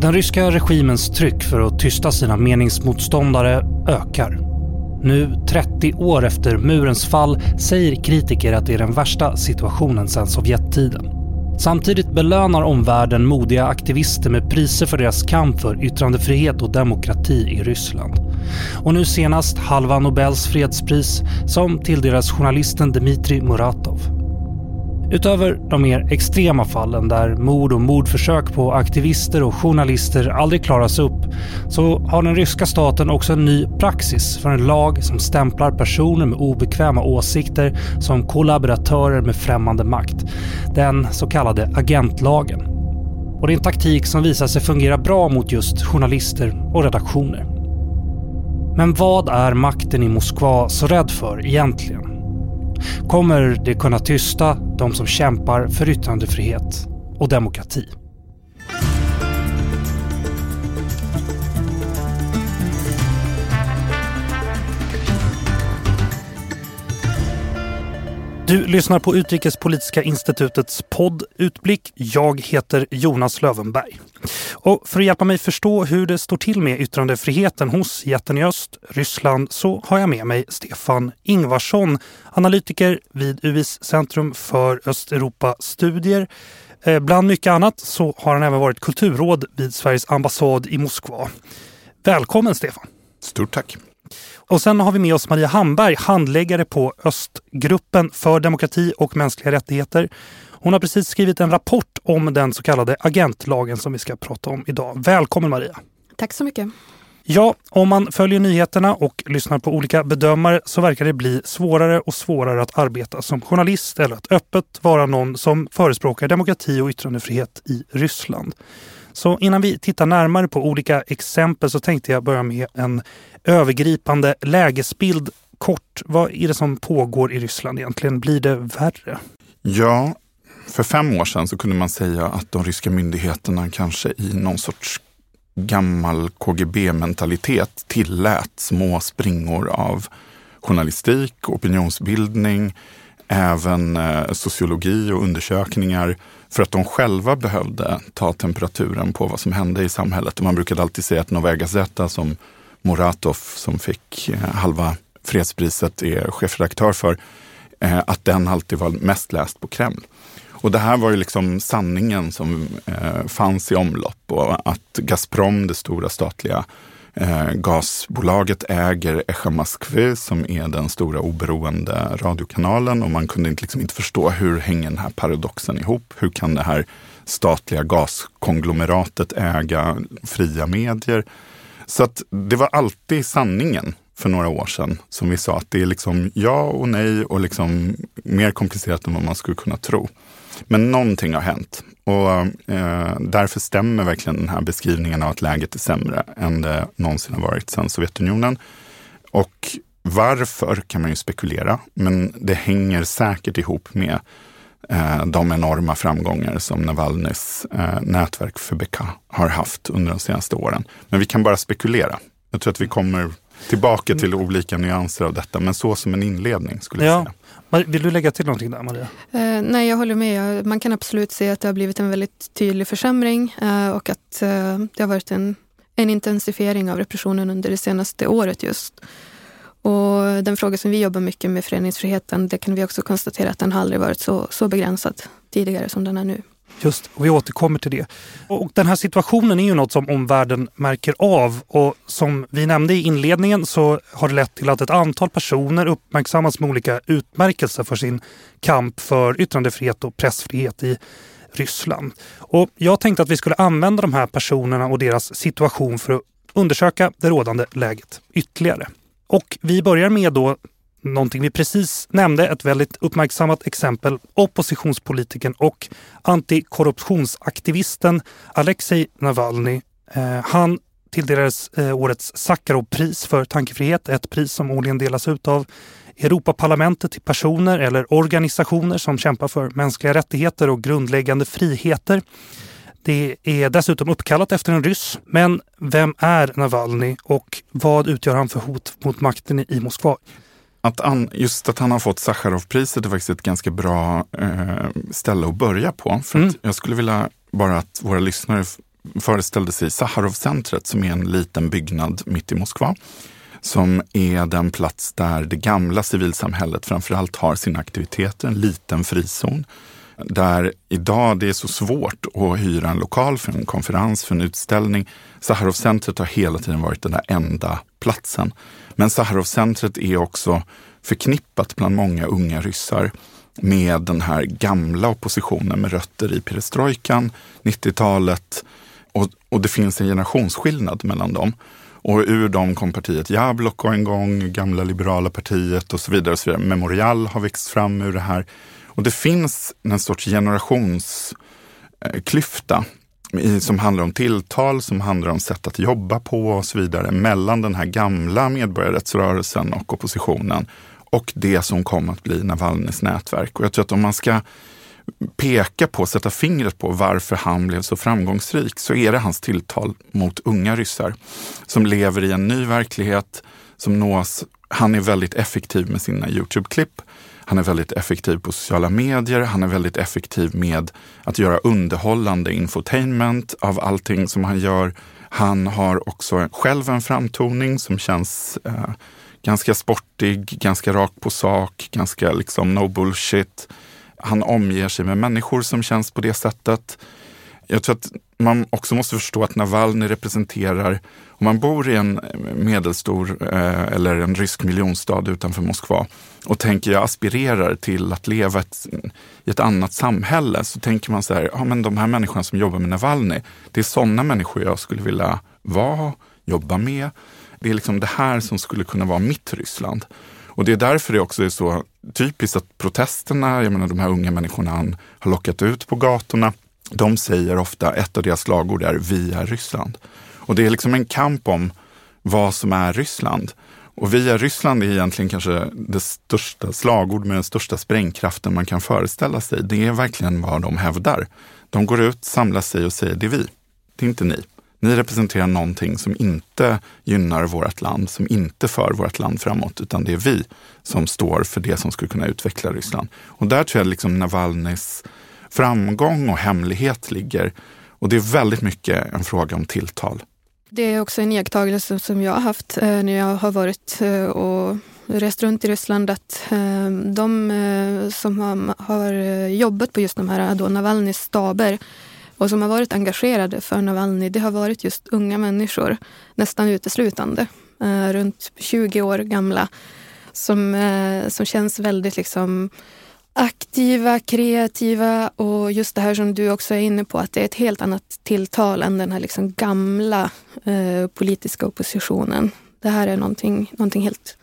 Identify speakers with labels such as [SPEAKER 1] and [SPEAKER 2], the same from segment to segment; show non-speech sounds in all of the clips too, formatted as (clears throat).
[SPEAKER 1] Den ryska regimens tryck för att tysta sina meningsmotståndare ökar. Nu, 30 år efter murens fall, säger kritiker att det är den värsta situationen sedan Sovjettiden. Samtidigt belönar omvärlden modiga aktivister med priser för deras kamp för yttrandefrihet och demokrati i Ryssland. Och nu senast halva Nobels fredspris som tilldelas journalisten Dmitrij Muratov. Utöver de mer extrema fallen där mord och mordförsök på aktivister och journalister aldrig klaras upp så har den ryska staten också en ny praxis för en lag som stämplar personer med obekväma åsikter som kollaboratörer med främmande makt. Den så kallade agentlagen. Och det är en taktik som visar sig fungera bra mot just journalister och redaktioner. Men vad är makten i Moskva så rädd för egentligen? Kommer det kunna tysta de som kämpar för yttrandefrihet och demokrati. Du lyssnar på Utrikespolitiska institutets podd Utblick. Jag heter Jonas Lövenberg. Och för att hjälpa mig förstå hur det står till med yttrandefriheten hos jätten i öst, Ryssland, så har jag med mig Stefan Ingvarsson, analytiker vid UIs Centrum för Östeuropa-studier. Eh, bland mycket annat så har han även varit kulturråd vid Sveriges ambassad i Moskva. Välkommen Stefan!
[SPEAKER 2] Stort tack!
[SPEAKER 1] Och sen har vi med oss Maria Hamberg, handläggare på Östgruppen för demokrati och mänskliga rättigheter. Hon har precis skrivit en rapport om den så kallade agentlagen som vi ska prata om idag. Välkommen Maria!
[SPEAKER 3] Tack så mycket!
[SPEAKER 1] Ja, om man följer nyheterna och lyssnar på olika bedömare så verkar det bli svårare och svårare att arbeta som journalist eller att öppet vara någon som förespråkar demokrati och yttrandefrihet i Ryssland. Så innan vi tittar närmare på olika exempel så tänkte jag börja med en övergripande lägesbild. Kort, vad är det som pågår i Ryssland egentligen? Blir det värre?
[SPEAKER 2] Ja, för fem år sedan så kunde man säga att de ryska myndigheterna kanske i någon sorts gammal KGB-mentalitet tillät små springor av journalistik, opinionsbildning, även eh, sociologi och undersökningar för att de själva behövde ta temperaturen på vad som hände i samhället. Och man brukade alltid säga att Novaya Gazeta som Muratov, som fick eh, halva fredspriset, är chefredaktör för, eh, att den alltid var mest läst på Kreml. Och det här var ju liksom sanningen som fanns i omlopp och att Gazprom, det stora statliga Eh, gasbolaget äger Echa Moskvy som är den stora oberoende radiokanalen och man kunde liksom inte förstå hur hänger den här paradoxen ihop? Hur kan det här statliga gaskonglomeratet äga fria medier? Så att det var alltid sanningen för några år sedan som vi sa att det är liksom ja och nej och liksom mer komplicerat än vad man skulle kunna tro. Men någonting har hänt och eh, därför stämmer verkligen den här beskrivningen av att läget är sämre än det någonsin har varit sedan Sovjetunionen. Och varför kan man ju spekulera, men det hänger säkert ihop med eh, de enorma framgångar som Navalnys eh, nätverk för Beka har haft under de senaste åren. Men vi kan bara spekulera. Jag tror att vi kommer tillbaka till olika nyanser av detta, men så som en inledning skulle jag säga.
[SPEAKER 1] Vill du lägga till någonting där Maria?
[SPEAKER 3] Eh, nej, jag håller med. Man kan absolut se att det har blivit en väldigt tydlig försämring eh, och att eh, det har varit en, en intensifiering av repressionen under det senaste året just. Och den fråga som vi jobbar mycket med, föreningsfriheten, det kan vi också konstatera att den har aldrig varit så, så begränsad tidigare som den är nu.
[SPEAKER 1] Just, vi återkommer till det. Och den här situationen är ju något som omvärlden märker av och som vi nämnde i inledningen så har det lett till att ett antal personer uppmärksammas med olika utmärkelser för sin kamp för yttrandefrihet och pressfrihet i Ryssland. Och jag tänkte att vi skulle använda de här personerna och deras situation för att undersöka det rådande läget ytterligare. Och vi börjar med då någonting vi precis nämnde, ett väldigt uppmärksammat exempel, oppositionspolitikern och antikorruptionsaktivisten Alexej Navalny. Eh, han tilldelades eh, årets Sakharovpris för tankefrihet, ett pris som årligen delas ut av Europaparlamentet till personer eller organisationer som kämpar för mänskliga rättigheter och grundläggande friheter. Det är dessutom uppkallat efter en ryss. Men vem är Navalny och vad utgör han för hot mot makten i Moskva?
[SPEAKER 2] Att han, just att han har fått Sacharovpriset är faktiskt ett ganska bra eh, ställe att börja på. För mm. jag skulle vilja bara att våra lyssnare föreställde sig Saharov-centret som är en liten byggnad mitt i Moskva som är den plats där det gamla civilsamhället framförallt har sina aktiviteter, en liten frizon. Där idag det är så svårt att hyra en lokal för en konferens, för en utställning. Saharov-centret har hela tiden varit den där enda platsen. Men Saharov-centret är också förknippat bland många unga ryssar med den här gamla oppositionen med rötter i perestrojkan, 90-talet och, och det finns en generationsskillnad mellan dem. Och ur dem kom partiet Jabloko en gång, gamla liberala partiet och så vidare. Och så vidare. Memorial har växt fram ur det här. Och det finns en sorts generationsklyfta som handlar om tilltal, som handlar om sätt att jobba på och så vidare mellan den här gamla medborgarrättsrörelsen och oppositionen och det som kom att bli Navalnys nätverk. Och jag tror att om man ska peka på, sätta fingret på varför han blev så framgångsrik så är det hans tilltal mot unga ryssar som lever i en ny verklighet som nås. Han är väldigt effektiv med sina Youtube-klipp. Han är väldigt effektiv på sociala medier. Han är väldigt effektiv med att göra underhållande infotainment av allting som han gör. Han har också själv en framtoning som känns eh, ganska sportig, ganska rakt på sak, ganska liksom no bullshit. Han omger sig med människor som känns på det sättet. Jag tror att man också måste förstå att Navalny representerar, om man bor i en medelstor eh, eller en rysk miljonstad utanför Moskva och tänker jag aspirerar till att leva ett, i ett annat samhälle så tänker man så här, ja men de här människorna som jobbar med Navalny, det är sådana människor jag skulle vilja vara, jobba med. Det är liksom det här som skulle kunna vara mitt Ryssland. Och det är därför det också är så typiskt att protesterna, jag menar de här unga människorna han har lockat ut på gatorna, de säger ofta, ett av deras slagord är vi är Ryssland. Och det är liksom en kamp om vad som är Ryssland. Och vi är Ryssland är egentligen kanske det största slagord med den största sprängkraften man kan föreställa sig. Det är verkligen vad de hävdar. De går ut, samlar sig och säger det är vi, det är inte ni. Ni representerar någonting som inte gynnar vårt land, som inte för vårt land framåt, utan det är vi som står för det som skulle kunna utveckla Ryssland. Och där tror jag liksom Navalnys framgång och hemlighet ligger. Och det är väldigt mycket en fråga om tilltal.
[SPEAKER 3] Det är också en iakttagelse som jag har haft eh, när jag har varit eh, och rest runt i Ryssland att eh, de eh, som har eh, jobbat på just de här då Navalnys staber och som har varit engagerade för Navalny, det har varit just unga människor, nästan uteslutande, eh, runt 20 år gamla, som, eh, som känns väldigt liksom aktiva, kreativa och just det här som du också är inne på, att det är ett helt annat tilltal än den här liksom gamla eh, politiska oppositionen. Det här är någonting, någonting helt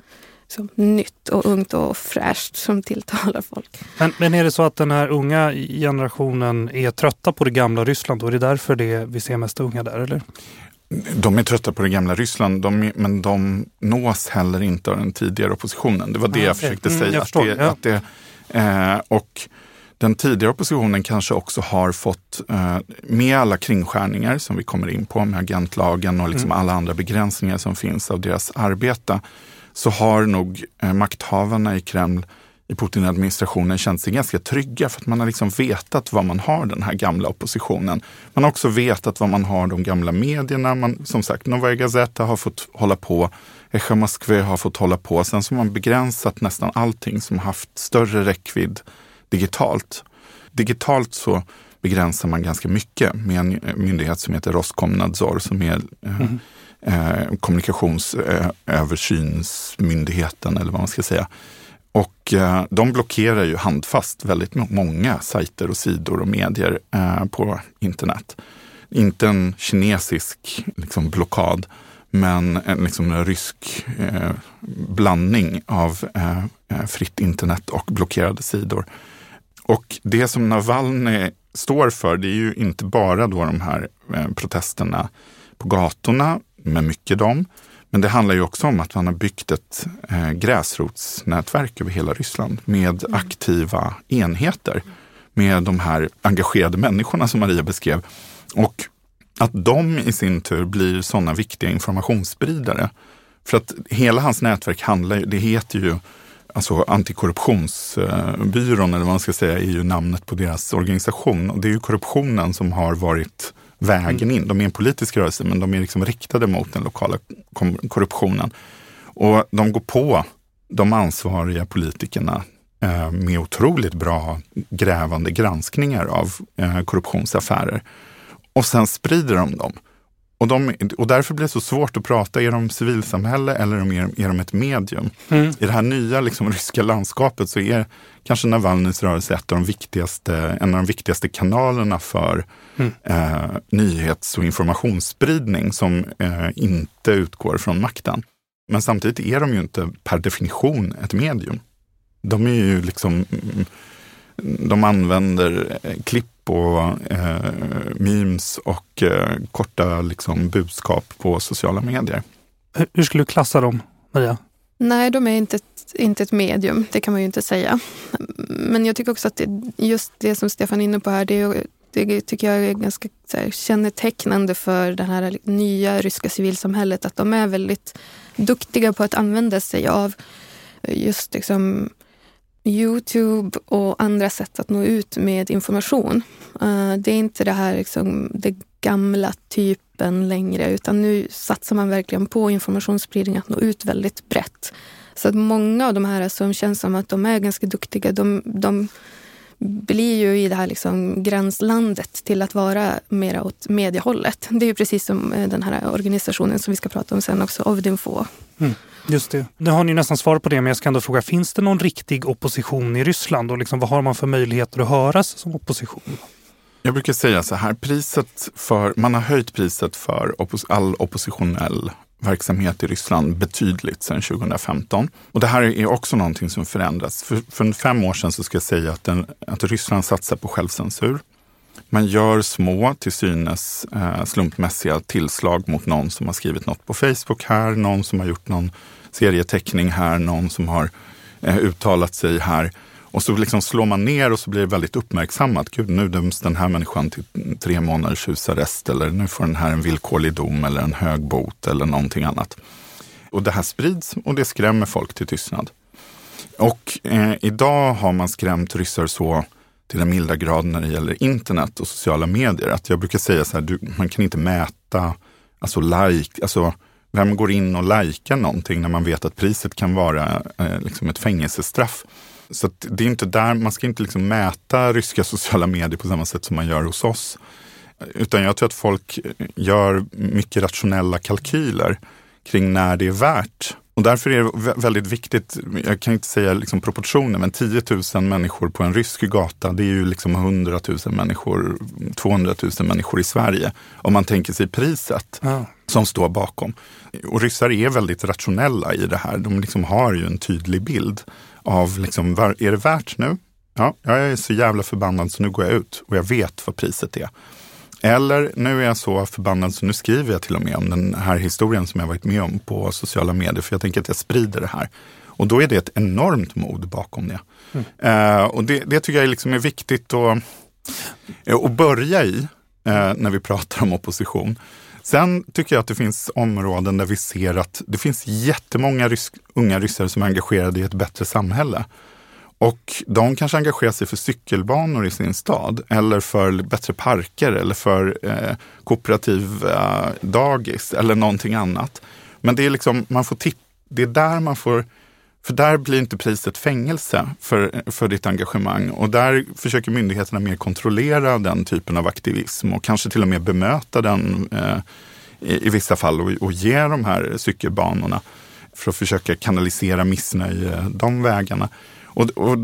[SPEAKER 3] liksom, nytt och ungt och fräscht som tilltalar folk.
[SPEAKER 1] Men, men är det så att den här unga generationen är trötta på det gamla Ryssland och är det därför det vi ser mest unga där? eller?
[SPEAKER 2] De är trötta på det gamla Ryssland, de, men de nås heller inte av den tidigare oppositionen. Det var det ah, jag försökte mm, säga. Jag förstår, att det, ja. att det, eh, och den tidigare oppositionen kanske också har fått, eh, med alla kringskärningar som vi kommer in på, med agentlagen och liksom mm. alla andra begränsningar som finns av deras arbete, så har nog eh, makthavarna i Kreml i Putin-administrationen känt sig ganska trygga för att man har liksom vetat var man har den här gamla oppositionen. Man har också vetat var man har de gamla medierna. Man, som sagt, Novaja Gazeta har fått hålla på. Echa Moskva har fått hålla på. Sen så har man begränsat nästan allting som haft större räckvidd digitalt. Digitalt så begränsar man ganska mycket med en myndighet som heter Roskomnadzor som är mm eh, kommunikationsöversynsmyndigheten eller vad man ska säga. Och eh, de blockerar ju handfast väldigt många sajter och sidor och medier eh, på internet. Inte en kinesisk liksom, blockad, men en liksom, rysk eh, blandning av eh, eh, fritt internet och blockerade sidor. Och det som Navalny står för, det är ju inte bara då de här eh, protesterna på gatorna, med mycket dem. Men det handlar ju också om att man har byggt ett eh, gräsrotsnätverk över hela Ryssland med mm. aktiva enheter. Med de här engagerade människorna som Maria beskrev. Och att de i sin tur blir sådana viktiga informationsspridare. För att hela hans nätverk handlar ju, det heter ju alltså antikorruptionsbyrån eller vad man ska säga, är ju namnet på deras organisation. Och det är ju korruptionen som har varit vägen in. De är en politisk rörelse men de är liksom riktade mot den lokala korruptionen. Och de går på de ansvariga politikerna eh, med otroligt bra grävande granskningar av eh, korruptionsaffärer. Och sen sprider de dem. Och, de, och därför blir det så svårt att prata, är de civilsamhälle eller är de ett medium? Mm. I det här nya liksom, (laughs) ryska landskapet så är kanske Navalnys rörelse ett av de viktigaste, en av de viktigaste kanalerna för mm. eh, nyhets och informationsspridning som eh, inte utgår från makten. Men samtidigt är de ju inte per definition ett medium. De är ju liksom, de använder eh, klipp och eh, memes och eh, korta liksom, budskap på sociala medier.
[SPEAKER 1] Hur skulle du klassa dem, Maria?
[SPEAKER 3] Nej, de är inte ett, inte ett medium, det kan man ju inte säga. Men jag tycker också att det, just det som Stefan är inne på här, det, det tycker jag är ganska här, kännetecknande för det här nya ryska civilsamhället. Att de är väldigt duktiga på att använda sig av just liksom Youtube och andra sätt att nå ut med information. Eh, det är inte det här liksom, det gamla typen längre utan nu satsar man verkligen på informationsspridning, att nå ut väldigt brett. Så att många av de här som känns som att de är ganska duktiga, de, de blir ju i det här liksom gränslandet till att vara mera åt mediehållet. Det är ju precis som eh, den här organisationen som vi ska prata om sen också, Ovdinfo.
[SPEAKER 1] Mm, just det. Nu har ni nästan svarat på det, men jag ska ändå fråga, finns det någon riktig opposition i Ryssland och liksom, vad har man för möjligheter att höras som opposition?
[SPEAKER 2] Jag brukar säga så här, priset för, man har höjt priset för oppos all oppositionell verksamhet i Ryssland betydligt sedan 2015. Och det här är också någonting som förändras. För, för fem år sedan så ska jag säga att, den, att Ryssland satsar på självcensur. Man gör små, till synes eh, slumpmässiga tillslag mot någon som har skrivit något på Facebook här, någon som har gjort någon serieteckning här, någon som har eh, uttalat sig här. Och så liksom slår man ner och så blir det väldigt uppmärksammat. Gud, nu döms den här människan till tre månaders husarrest eller nu får den här en villkorlig dom eller en hög bot eller någonting annat. Och det här sprids och det skrämmer folk till tystnad. Och eh, idag har man skrämt ryssar så till den milda grad när det gäller internet och sociala medier. Att jag brukar säga så här, du, man kan inte mäta, alltså like, alltså vem går in och likar någonting när man vet att priset kan vara eh, liksom ett fängelsestraff. Så det är inte där, man ska inte liksom mäta ryska (laughs) sociala medier på samma sätt som man gör hos oss. Utan jag tror att folk gör mycket rationella kalkyler kring när det är värt. Och därför är det väldigt viktigt, jag kan inte säga liksom proportioner, men 10 000 människor på en rysk gata, det är ju liksom 100 000 människor, 200 000 människor i Sverige. Om man tänker sig priset ja. som står bakom. Och ryssar är väldigt rationella i det här. De liksom har ju en tydlig bild av liksom, är det värt nu? Ja, jag är så jävla förbannad så nu går jag ut och jag vet vad priset är. Eller nu är jag så förbannad så nu skriver jag till och med om den här historien som jag varit med om på sociala medier för jag tänker att jag sprider det här. Och då är det ett enormt mod bakom det. Mm. Uh, och det, det, tycker jag liksom är viktigt att, att börja i uh, när vi pratar om opposition. Sen tycker jag att det finns områden där vi ser att det finns jättemånga rysk, unga ryssar som är engagerade i ett bättre samhälle. Och de kanske engagerar sig för cykelbanor i sin stad eller för bättre parker eller för eh, kooperativa eh, dagis eller någonting annat. Men det är liksom, man får det är där man får för där blir inte priset fängelse för, för ditt engagemang och där försöker myndigheterna mer kontrollera den typen av aktivism och kanske till och med bemöta den eh, i, i, vissa fall och, och ge de här cykelbanorna för att försöka kanalisera missnöje de vägarna. Och, och,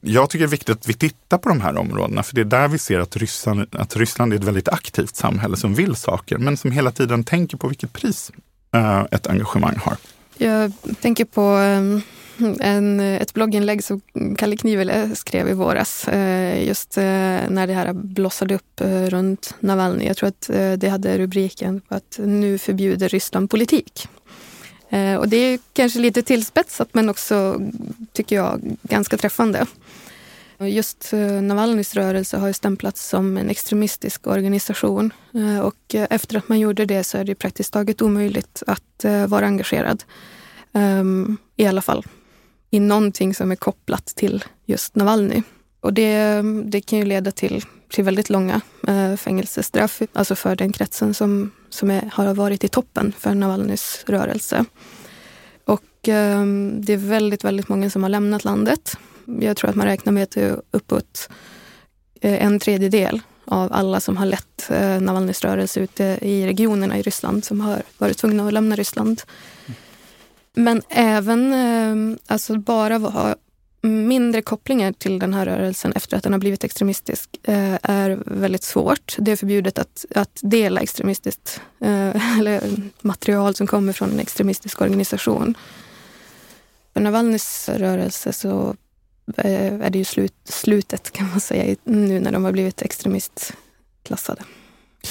[SPEAKER 2] jag tycker det är viktigt att vi tittar på de här områdena, för det är där vi ser att Ryssland, att Ryssland är ett väldigt aktivt samhälle som vill saker, men som hela tiden tänker på vilket pris eh, ett engagemang har.
[SPEAKER 3] Jag tänker på eh, en, ett blogginlägg som Kalle Knivele skrev i våras, eh, just eh, när det här blossade upp runt Navalny. Jag tror att det hade rubriken på att nu förbjuder Ryssland politik. Eh, och det är kanske lite tillspetsat men också, tycker jag, ganska träffande. Just eh, Navalnys rörelse har ju stämplats som en extremistisk organisation eh, och efter att man gjorde det så är det praktiskt taget omöjligt att vara engagerad. Ehm, I alla fall i någonting som är kopplat till just Navalny. Och det, det kan ju leda till till väldigt långa fängelsestraff, alltså för den kretsen som, som är, har varit i toppen för Navalnys rörelse. Och eh, det är väldigt, väldigt många som har lämnat landet. Jag tror att man räknar med att det är uppåt eh, en tredjedel av alla som har lett eh, Navalnys rörelse ute i regionerna i Ryssland som har varit tvungna att lämna Ryssland. Men även eh, alltså bara ha mindre kopplingar till den här rörelsen efter att den har blivit extremistisk eh, är väldigt svårt. Det är förbjudet att, att dela extremistiskt eh, (laughs) eller material som kommer från en extremistisk organisation. För Navalnys rörelse så eh, är det ju slut, slutet kan man säga nu när de har blivit extremistklassade.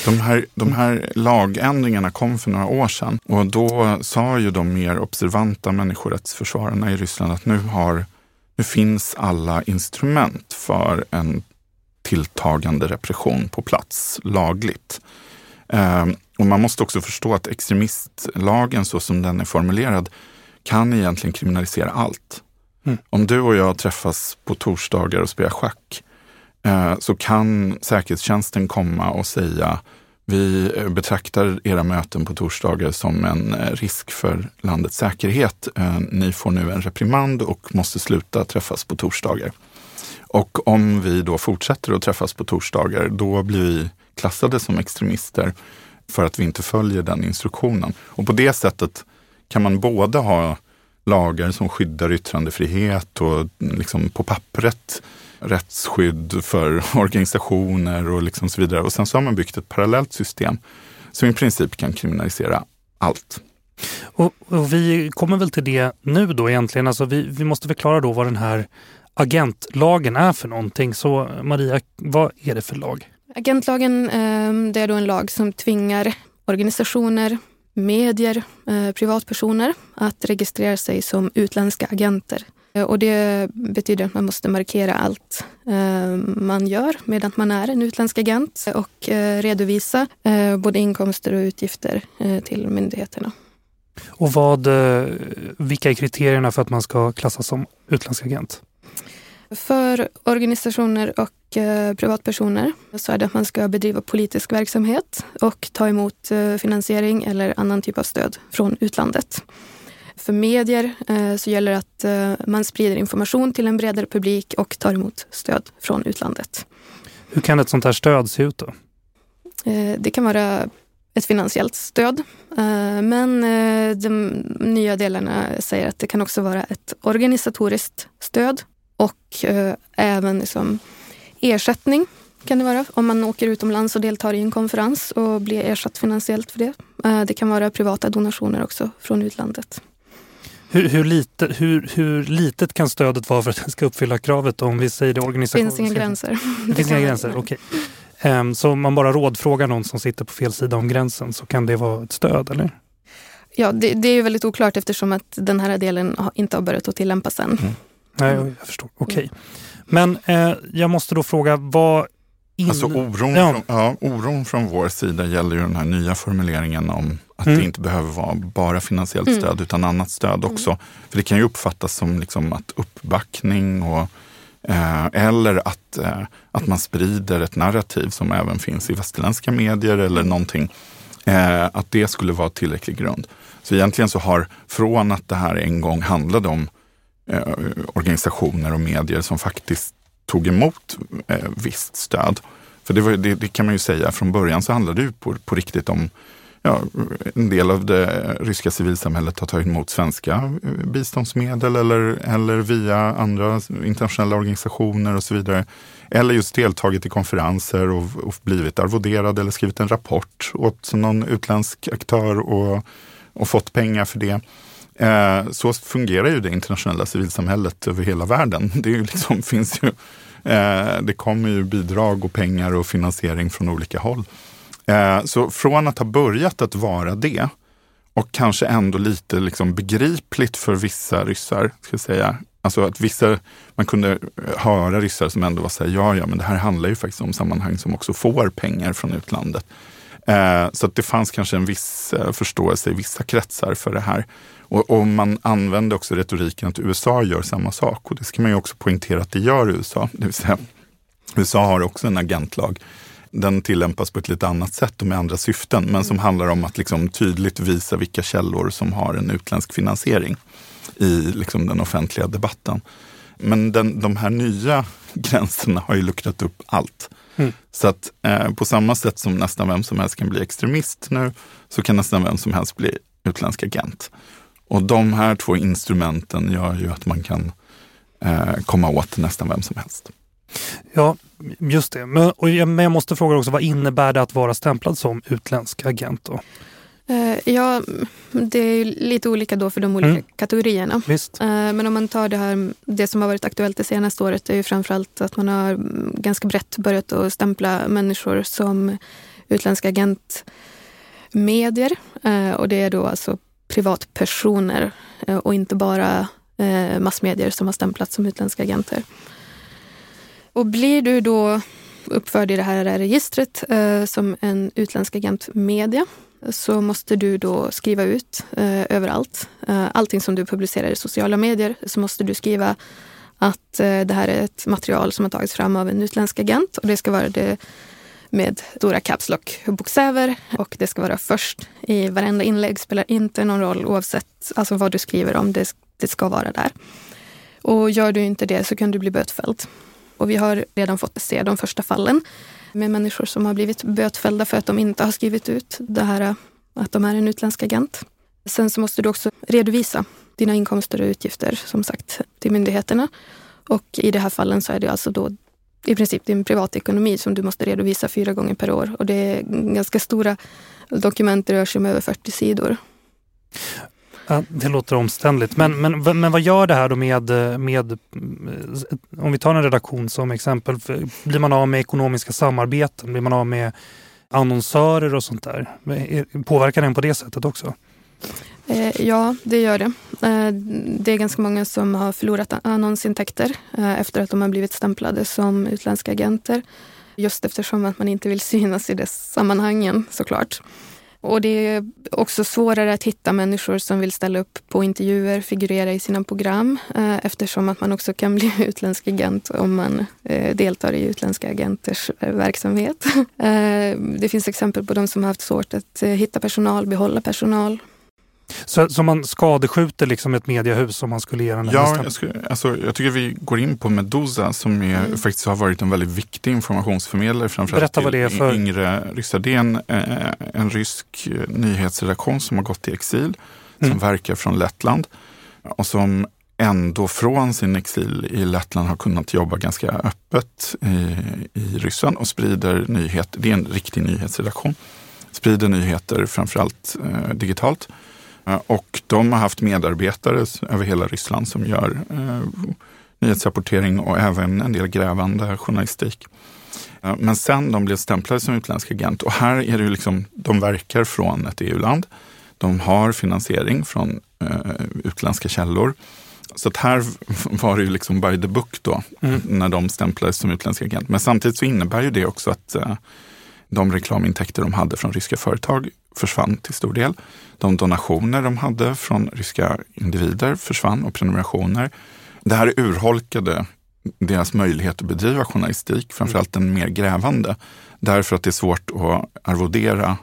[SPEAKER 2] De här, de här lagändringarna kom för några år sedan och då sa ju de mer observanta människorättsförsvararna i Ryssland att nu har nu finns alla instrument för en tilltagande repression på plats lagligt. Ehm, och man måste också förstå att extremistlagen så som den är formulerad kan egentligen kriminalisera allt. Mm. Om du och jag träffas på torsdagar och spelar schack eh, så kan säkerhetstjänsten komma och säga vi eh, betraktar era möten på torsdagar som en eh, risk för landets säkerhet. Eh, ni får nu en reprimand och måste sluta träffas på torsdagar. Och om vi då fortsätter att träffas på torsdagar, då blir vi klassade som extremister för att vi inte följer den instruktionen. Och på det sättet kan man både ha lagar som skyddar yttrandefrihet och liksom på pappret rättsskydd för (laughs) organisationer och liksom så vidare. Och sen så har man byggt ett parallellt system som i princip kan kriminalisera allt.
[SPEAKER 1] Och, och, vi kommer väl till det nu då egentligen. Alltså vi, vi måste förklara då vad den här agentlagen är för någonting. Så Maria, vad är det för lag?
[SPEAKER 3] Agentlagen ehm, det är då en lag som tvingar organisationer, medier, eh, privatpersoner att registrera sig som utländska agenter och det betyder att man måste markera allt eh, man gör medan man är en utländsk agent och eh, redovisa både inkomster och utgifter till myndigheterna.
[SPEAKER 1] Och vad, vilka är kriterierna för att man ska klassas som utländsk agent?
[SPEAKER 3] För organisationer och privatpersoner så är det att man ska bedriva politisk verksamhet och ta emot finansiering eller annan typ av stöd från utlandet. För medier eh, så gäller det att eh, man sprider information till en bredare publik och tar emot stöd från utlandet.
[SPEAKER 1] Hur kan ett sånt här stöd se ut då?
[SPEAKER 3] Eh, det kan vara ett finansiellt stöd. Men de nya delarna säger att det kan också vara ett organisatoriskt stöd och även liksom ersättning kan det vara om man åker utomlands och deltar i en konferens och blir ersatt finansiellt för det. Det kan vara privata donationer också från utlandet.
[SPEAKER 1] Hur, hur, lite, hur, hur litet kan stödet vara för att det ska uppfylla kravet om vi säger det organisation?
[SPEAKER 3] Det finns inga gränser.
[SPEAKER 1] Det finns inga gränser, okej. Okay. Um, ehm, så om man bara rådfrågar någon som sitter på fel sida om gränsen så kan det vara ett stöd, eller?
[SPEAKER 3] Ja, det, det är ju väldigt oklart eftersom att den här delen inte har börjat att tillämpas än. Mm.
[SPEAKER 1] Nej, jag förstår. Okej. Okay. Men eh, jag måste då fråga, vad
[SPEAKER 2] in... Alltså oron, ja. Från, ja, oron från vår sida gäller ju den här nya formuleringen om att mm. det inte behöver vara bara finansiellt mm. stöd utan annat stöd mm. också. Mm. För det kan ju uppfattas som liksom att uppbackning och eh, eller att, eh, att man sprider ett narrativ som även finns i västerländska medier eller någonting. Eh, att det skulle vara tillräcklig grund. Så egentligen så har från att det här en gång handlade om eh, organisationer och medier som faktiskt tog emot eh, visst stöd. För det, var, det, det, kan man ju säga, från början så handlade det ju på, på riktigt om Ja, en del av det ryska civilsamhället har tagit emot svenska eh, biståndsmedel eller, eller via andra internationella organisationer och så vidare. Eller just deltagit i konferenser och, och blivit arvoderad eller skrivit en rapport åt någon utländsk aktör och, och fått pengar för det. Eh, så fungerar ju det internationella civilsamhället över hela världen. Det är ju liksom, (laughs) finns ju, eh, det kommer ju bidrag och pengar och finansiering från olika håll. Eh, så från att ha börjat att vara det och kanske ändå lite liksom begripligt för vissa ryssar, ska jag säga. Alltså att vissa, man kunde höra ryssar som ändå var så här, ja, ja, men det här handlar ju faktiskt om sammanhang som också får pengar från utlandet. Eh, så att det fanns kanske en viss eh, förståelse i vissa kretsar för det här. Och, och, man använde också retoriken att USA gör samma sak. Och det ska man ju också poängtera att det gör USA. Det vill säga, USA har också en agentlag. Den tillämpas på ett lite annat sätt och med andra syften, men som handlar om att liksom tydligt visa vilka källor som har en utländsk finansiering i liksom den offentliga debatten. Men den, de här nya (laughs) gränserna har ju luckrat upp allt. Mm. Så att eh, på samma sätt som nästan vem som helst kan bli extremist nu, så kan nästan vem som helst bli utländsk agent. Och de här två instrumenten gör ju att man kan eh, komma åt nästan vem som helst.
[SPEAKER 1] Ja, just det. Men, och, men jag måste fråga också, vad innebär det att vara stämplad som utländsk agent? Då?
[SPEAKER 3] Eh, ja, det är lite olika då för de olika mm. kategorierna.
[SPEAKER 1] Visst.
[SPEAKER 3] Eh, men om man tar det här, det som har varit aktuellt det senaste året är ju framförallt att man har ganska brett börjat att stämpla människor som utländska agentmedier. Eh, och det är då alltså privatpersoner och inte bara massmedier som har stämplats som utländska agenter. Och blir du då uppförd i det här registret som en utländsk agentmedia så måste du då skriva ut eh, överallt. Eh, allting som du publicerar i sociala medier så måste du skriva att eh, det här är ett material som har tagits fram av en utländsk agent och det ska vara det med stora caps lock-bokstäver och det ska vara först i varenda inlägg. spelar inte någon roll oavsett alltså vad du skriver om, det, det ska vara där. Och gör du inte det så kan du bli bötfälld. Och vi har redan fått se de första fallen med människor som har blivit bötfällda för att de inte har skrivit ut det här att de är en utländsk agent. Sen så måste du också redovisa dina inkomster och utgifter som sagt till myndigheterna. Och i de här fallen så är det alltså då i princip din privatekonomi som du måste redovisa fyra gånger per år. Och det är ganska stora dokument, det rör sig om över 40 sidor.
[SPEAKER 1] Ja, det låter omständligt. Men, men, men vad gör det här då med, med, om vi tar en redaktion som exempel, blir man av med ekonomiska samarbeten? Blir man av med annonsörer och sånt där? Påverkar den på det sättet också?
[SPEAKER 3] Eh, ja, det gör det. Eh, det är ganska många som har förlorat annonsintäkter eh, efter att de har blivit stämplade som utländska agenter. Just eftersom att man inte vill synas i de sammanhangen såklart. Och det är också svårare att hitta människor som vill ställa upp på intervjuer, figurera i sina program eh, eftersom att man också kan bli (laughs) utländsk agent om man eh, deltar i utländska agenters eh, verksamhet. (laughs) Eh, det finns exempel på de som har haft svårt att eh, hitta personal, behålla personal.
[SPEAKER 1] Så, så man skadeskjuter liksom ett mediehus om man skulle ge den
[SPEAKER 2] här Ja, jag, skulle, alltså, jag tycker vi går in på Medusa som är, mm. faktiskt har varit en väldigt viktig informationsförmedlare framförallt
[SPEAKER 1] Berätta vad det är för...
[SPEAKER 2] Det är en, eh, en rysk nyhetsredaktion som har gått i exil, som mm. verkar från Lettland och som ändå från sin exil i Lettland har kunnat jobba ganska öppet i, i Ryssland och sprider nyheter. Det är en riktig nyhetsredaktion. Sprider nyheter framförallt eh, digitalt Eh, och de har haft medarbetare över hela Ryssland som gör eh, nyhetsrapportering och även en del grävande journalistik. Eh, men sen de blev stämplade som utländsk agent och här är det ju liksom, de verkar från ett EU-land. De har finansiering från eh, utländska källor. Så att här (laughs) var det ju liksom by the book då, mm. när de stämplades som utländska agent. Men samtidigt så innebär ju det också att eh, de reklamintäkter de hade från ryska företag försvann till stor del. De donationer de hade från ryska individer försvann och prenumerationer. Det här urholkade deras möjlighet att bedriva journalistik, framförallt den mer grävande. Därför att det är svårt att arvodera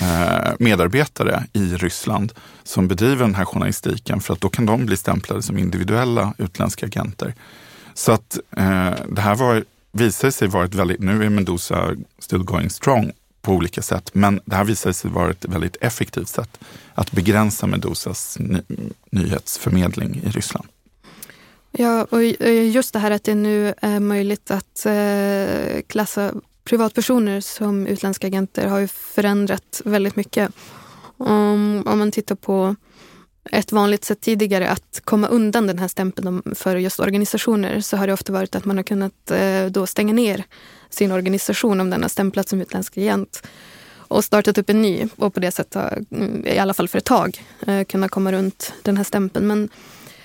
[SPEAKER 2] eh, medarbetare i Ryssland som bedriver den här journalistiken för att då kan de bli stämplade som individuella utländska agenter. Så att eh, det här var, visade sig vara ett väldigt, nu är Mendoza still going strong på olika sätt. Men det här visade sig vara ett väldigt effektivt sätt att begränsa Medusas ny nyhetsförmedling i Ryssland.
[SPEAKER 3] Ja, och just det här att det nu är möjligt att eh, klassa privatpersoner som utländska agenter har ju förändrat väldigt mycket. Om, om man tittar på ett vanligt sätt tidigare att komma undan den här stämpeln för just organisationer så har det ofta varit att man har kunnat eh, då stänga ner sin organisation om den har stämplats som utländsk agent och startat upp en ny och på det sättet, mm, i alla fall för ett tag, eh, kunna komma runt den här stämpeln. Men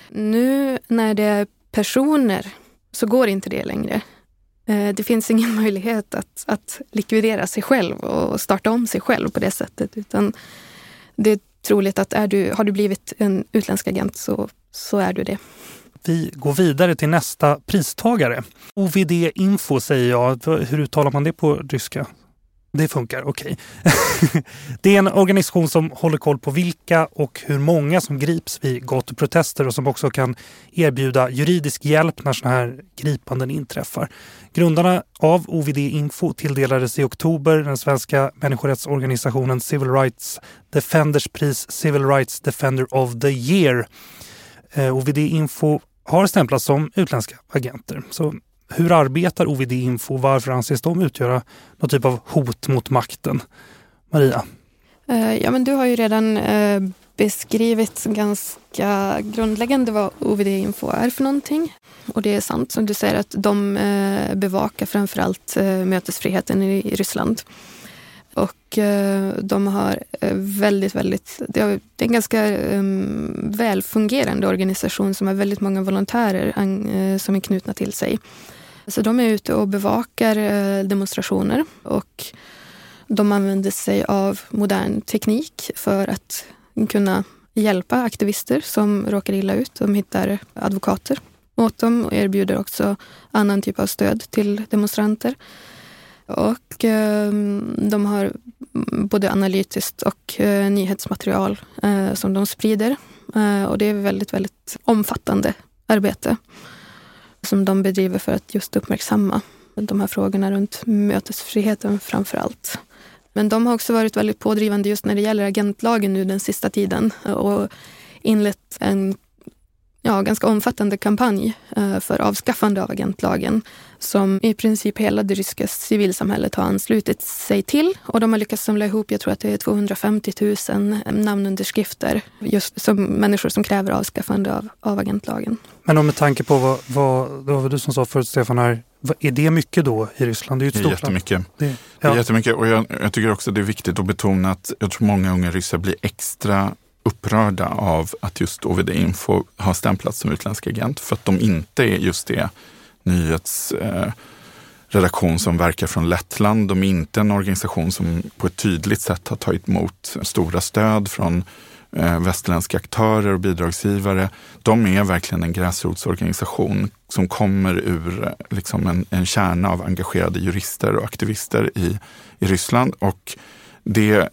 [SPEAKER 3] nu när det är personer så går inte det längre. Eh, det finns ingen (laughs) möjlighet att, att likvidera sig själv och starta om sig själv på det sättet. Utan det är troligt att är du, har du blivit en utländsk agent så, så är du det.
[SPEAKER 1] Vi går vidare till nästa pristagare. OVD Info säger jag. Hur uttalar man det på ryska? Det funkar, okej. Okay. (laughs) det är en organisation som håller koll på vilka och hur många som grips vid gatuprotester och som också kan erbjuda juridisk hjälp när sådana här gripanden inträffar. Grundarna av OVD Info tilldelades i oktober den svenska människorättsorganisationen Civil Rights Defenders pris Civil Rights Defender of the Year. Eh, OVD Info har stämplats som utländska agenter. Så hur arbetar OVD Info? och Varför anses de utgöra någon typ av hot mot makten? Maria?
[SPEAKER 3] Eh, ja, men du har ju redan eh, beskrivit ganska grundläggande vad OVD Info är för någonting. Och det är sant som du säger att de eh, bevakar framförallt mötesfriheten i Ryssland. Och eh, de har eh, väldigt, väldigt... Det är en ganska um, välfungerande organisation som har väldigt många volontärer eh, som är knutna till sig. Så de är ute och bevakar eh, demonstrationer och de använder sig av modern teknik för att kunna hjälpa aktivister som råkar illa ut. De hittar advokater åt dem och erbjuder också annan typ av stöd till demonstranter. Och eh, de har både analytiskt och eh, nyhetsmaterial eh, som de sprider. Eh, och det är väldigt, väldigt omfattande arbete som de bedriver för att just uppmärksamma de här frågorna runt mötesfriheten framför allt. Men de har också varit väldigt pådrivande just när det gäller agentlagen nu den sista tiden och inlett en ja, ganska omfattande kampanj eh, för avskaffande av agentlagen som i princip hela det ryska civilsamhället har anslutit sig till. Och de har lyckats samla ihop, jag tror att det är 250 000 namnunderskrifter just som människor som kräver avskaffande av, av agentlagen.
[SPEAKER 1] Men om med tanke på vad, vad, det var du som sa förut Stefan, här, är det mycket då i Ryssland? Det är ju ett stort
[SPEAKER 2] jättemycket. Det, ja. det är jättemycket och jag, jag tycker också det är viktigt att betona att jag tror många unga ryssar blir extra upprörda av att just OVD Info har stämplats som utländsk agent för att de inte är just det nyhetsredaktion eh, som verkar från Lettland. De är inte en organisation som på ett tydligt sätt har tagit emot stora stöd från eh, västerländska aktörer och bidragsgivare. De är verkligen en gräsrotsorganisation som kommer ur liksom en, en kärna av engagerade jurister och aktivister i, i Ryssland. Och det,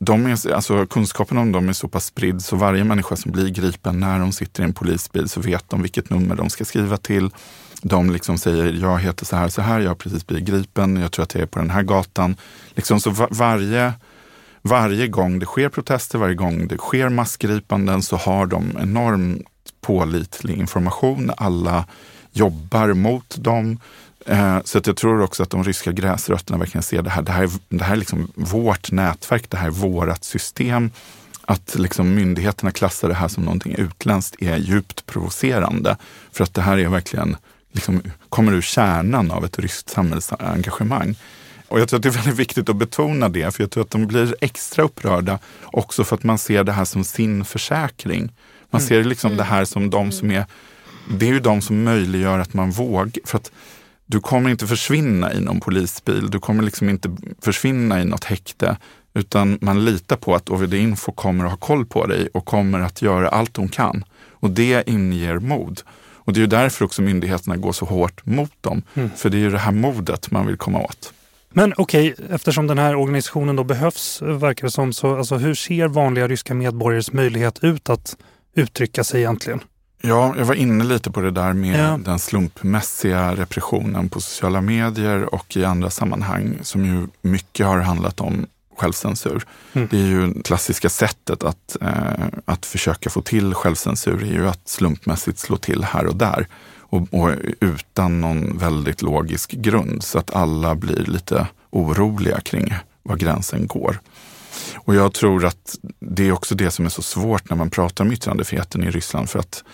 [SPEAKER 2] de är, alltså, kunskapen om dem är så pass spridd så varje människa som blir gripen när de sitter i en polisbil så vet de vilket nummer de ska skriva till. De liksom säger, jag heter så här, så här, jag har precis blivit gripen, jag tror att jag är på den här gatan. Liksom, så var, varje, varje gång det sker protester, varje gång det sker massgripanden så har de enormt pålitlig information. Alla jobbar mot dem. Eh, så att jag tror också att de ryska gräsrötterna verkligen ser det här. Det här är, det här är liksom vårt nätverk, det här är vårt system. Att liksom myndigheterna klassar det här som någonting utländskt är djupt provocerande. För att det här är verkligen, liksom, kommer ur kärnan av ett ryskt samhällsengagemang. Och jag tror att det är väldigt viktigt att betona det, för jag tror att de blir extra upprörda också för att man ser det här som sin försäkring. Man mm. ser liksom mm. det här som de som är, det är ju de som möjliggör att man vågar. För att du kommer inte försvinna i någon polisbil, du kommer liksom inte försvinna i något häkte, utan man litar på att OVD Info kommer att ha koll på dig och kommer att göra allt de kan. Och det inger mod. Och det är ju därför också myndigheterna går så hårt mot dem. Mm. För det är ju det här modet man vill komma åt.
[SPEAKER 1] Men okej, okay, eftersom den här organisationen då behövs, verkar det som, så alltså, hur ser vanliga ryska medborgares möjlighet ut att uttrycka sig egentligen?
[SPEAKER 2] Ja, jag var inne lite på det där med ja. den slumpmässiga repressionen på sociala medier och i andra sammanhang som ju mycket har handlat om självcensur. Mm. Det är ju klassiska sättet att, eh, att försöka få till självcensur är ju att slumpmässigt slå till här och där och, och utan någon väldigt logisk grund så att alla blir lite oroliga kring var gränsen går. Och jag tror att det är också det som är så svårt när man pratar om yttrandefriheten i Ryssland. För att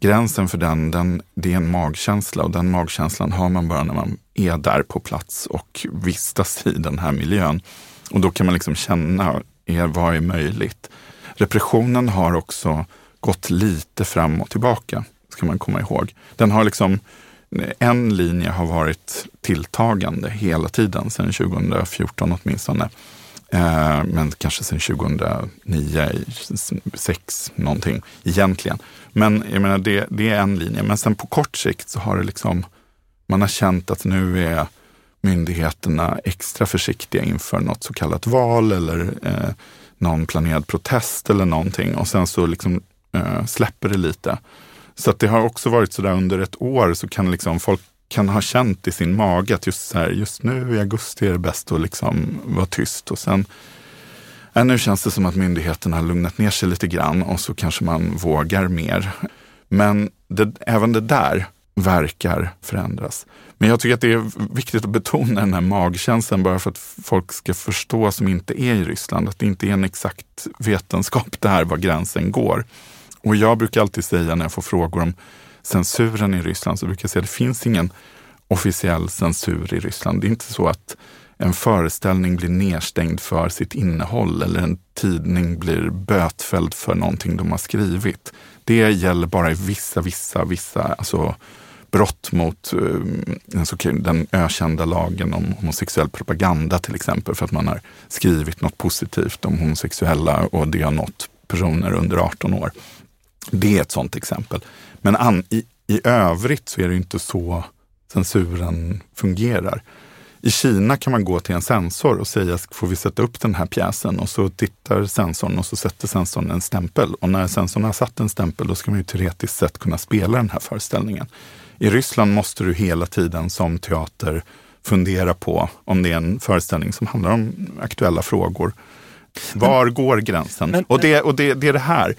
[SPEAKER 2] gränsen för den, den, det är en magkänsla och den magkänslan har man bara när man är där på plats och vistas i den här miljön. Och då kan man liksom känna, är, vad är möjligt? Repressionen har också gått lite fram och tillbaka, ska man komma ihåg. Den har liksom, en linje har varit tilltagande hela tiden, sedan 2014 åtminstone Eh, men kanske sedan 2009, 2006 någonting egentligen. Men jag menar, det, det är en linje. Men sen på kort sikt så har det liksom, man har känt att nu är myndigheterna extra försiktiga inför något så kallat val eller eh, någon planerad protest eller någonting. Och sen så liksom eh, släpper det lite. Så att det har också varit så där under ett år så kan liksom folk kan ha känt i sin mage att just, så här, just nu i augusti är det bäst att liksom vara tyst. Och sen, äh, nu känns det som att myndigheterna har lugnat ner sig lite grann och så kanske man vågar mer. Men det, även det där verkar förändras. Men jag tycker att det är viktigt att betona den här magkänslan bara för att folk ska förstå som inte är i Ryssland, att det inte är en exakt vetenskap det här var gränsen går. Och jag brukar alltid säga när jag får frågor om censuren i Ryssland så brukar jag säga att det finns ingen officiell censur i Ryssland. Det är inte så att en föreställning blir nedstängd för sitt innehåll eller en tidning blir bötfälld för någonting de har skrivit. Det gäller bara i vissa, vissa, vissa alltså brott mot eh, alltså, den ökända lagen om homosexuell propaganda till exempel för att man har skrivit något positivt om homosexuella och det har nått personer under 18 år. Det är ett sådant exempel. Men an, i, i övrigt så är det inte så censuren fungerar. I Kina kan man gå till en sensor och säga, får vi sätta upp den här pjäsen? Och så tittar sensorn och så sätter sensorn en stämpel. Och när sensorn har satt en stämpel, då ska man ju teoretiskt sett kunna spela den här föreställningen. I Ryssland måste du hela tiden som teater fundera på om det är en föreställning som handlar om aktuella frågor. Var går gränsen? Men, och det, och det, det är det här.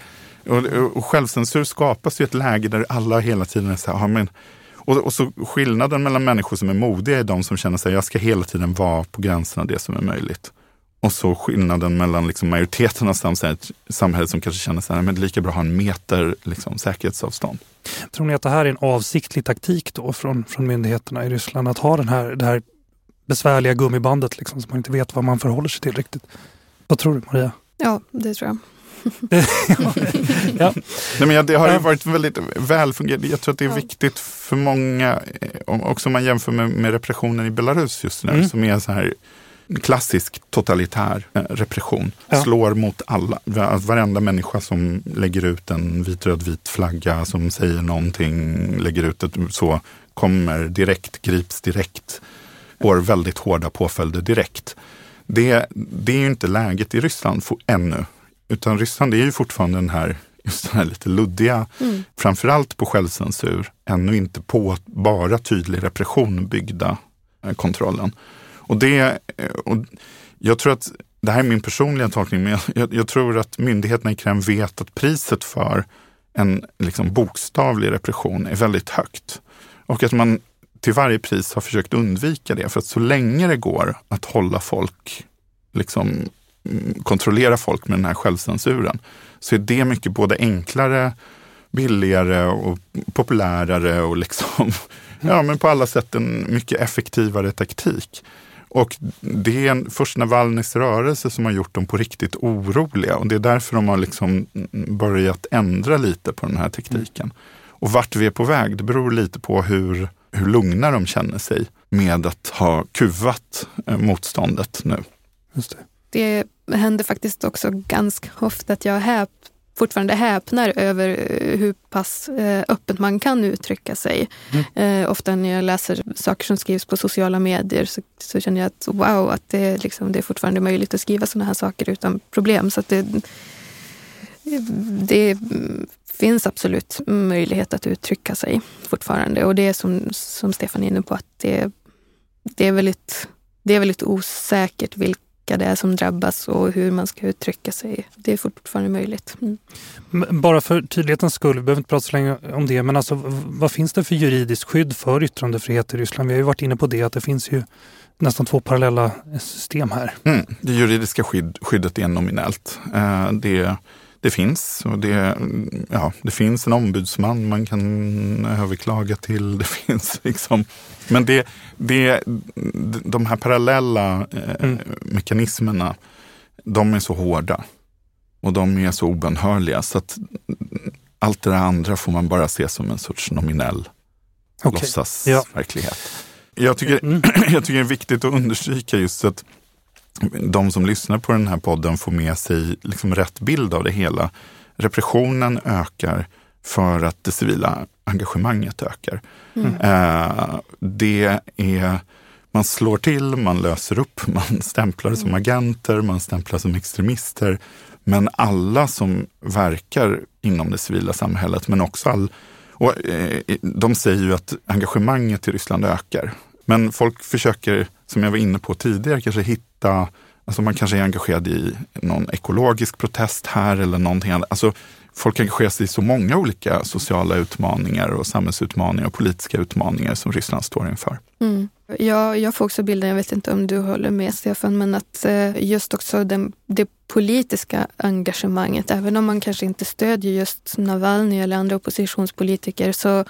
[SPEAKER 2] Och, och självcensur skapas i ett läge där alla hela tiden är så här, men, och, och, så skillnaden mellan människor som är modiga är de som känner sig, jag ska hela tiden vara på gränsen av det som är möjligt. Och så skillnaden mellan liksom majoriteten av samhället, samhället som kanske känner sig, men det är lika bra att ha en meter liksom, säkerhetsavstånd.
[SPEAKER 1] Tror ni att det här är en avsiktlig taktik då från, från myndigheterna i Ryssland? Att ha den här, det här besvärliga gummibandet liksom, så man inte vet vad man förhåller sig till riktigt. Vad tror du Maria?
[SPEAKER 3] Ja, det tror jag.
[SPEAKER 2] Ja. Nej, men det har ju varit väldigt välfungerande. Jag tror att det är viktigt för många, eh, också om man jämför med, med repressionen i Belarus just nu, mm. som är så här klassisk totalitär eh, repression. Ja. Slår mot alla. Varenda människa som lägger ut en vit, röd, vit flagga, som säger någonting, lägger ut ett så, kommer direkt, grips direkt, får väldigt hårda påföljder direkt. Det, det är ju inte läget i Ryssland för, ännu. Utan Ryssland är ju fortfarande den här, just den här lite luddiga, mm. framförallt på självcensur, ännu inte på bara tydlig repression byggda eh, kontrollen. Och det, eh, och jag tror att, det här är min personliga tolkning, men jag, jag tror att myndigheterna i Kreml vet att priset för en liksom, bokstavlig repression är väldigt högt. Och att man till varje pris har försökt undvika det. För att så länge det går att hålla folk liksom, kontrollera folk med den här självcensuren, så är det mycket både enklare, billigare och populärare och liksom, (laughs) ja, men på alla sätt en mycket effektivare taktik. Och det är en, först Navalnys rörelse som har gjort dem på riktigt oroliga och det är därför de har liksom börjat ändra lite på den här tekniken. Och vart vi är på väg, det beror lite på hur, hur lugna de känner sig med att ha kuvat eh, motståndet nu.
[SPEAKER 3] Just det det händer faktiskt också ganska ofta att jag häp, fortfarande häpnar över eh, hur pass eh, öppet man kan uttrycka sig. Mm. Eh, ofta när jag läser saker som skrivs på sociala medier så, så känner jag att wow, att det, liksom, det är fortfarande möjligt att skriva sådana här saker utan problem. Så det, det finns absolut möjlighet att uttrycka sig fortfarande. Och det är som, som Stefan är inne på, att det, det, är, väldigt, det är väldigt osäkert vilka vilka det är som drabbas och hur man ska uttrycka sig. Det är fortfarande möjligt. Mm.
[SPEAKER 1] Bara för tydlighetens skull, vi behöver inte prata så länge om det, men alltså, vad finns det för juridiskt skydd för yttrandefrihet i Ryssland? Vi har ju varit inne på det, att det finns ju nästan två parallella system här.
[SPEAKER 2] Mm. Det juridiska skydd, skyddet är nominellt. Eh, det det finns. Och det, ja, det finns en ombudsman man kan överklaga till. Det (laughs) finns liksom, men det, det, de här parallella eh, mm. mekanismerna, de är så hårda. Och de är så obönhörliga så att allt det andra får man bara se som en sorts nominell okay. låtsasverklighet. Ja. Jag, tycker, mm. (clears throat) jag tycker det är viktigt att understryka just att de som lyssnar på den här podden får med sig liksom rätt bild av det hela. Repressionen ökar för att det civila engagemanget ökar. Mm. Eh, det är, man slår till, man löser upp, (laughs) man stämplar som mm. agenter, man stämplar som extremister. Men alla som verkar inom det civila samhället, men också all... Och, eh, de säger ju att engagemanget i Ryssland ökar. Men folk försöker, som jag var inne på tidigare, kanske hitta Alltså man kanske är engagerad i någon ekologisk protest här eller någonting annat. Alltså folk engagerar sig i så många olika sociala utmaningar och samhällsutmaningar och politiska utmaningar som Ryssland står inför.
[SPEAKER 3] Mm. Ja, jag får också bilden, jag vet inte om du håller med Stefan, men att eh, just också den, det politiska engagemanget, även om man kanske inte stödjer just Navalny eller andra oppositionspolitiker, så,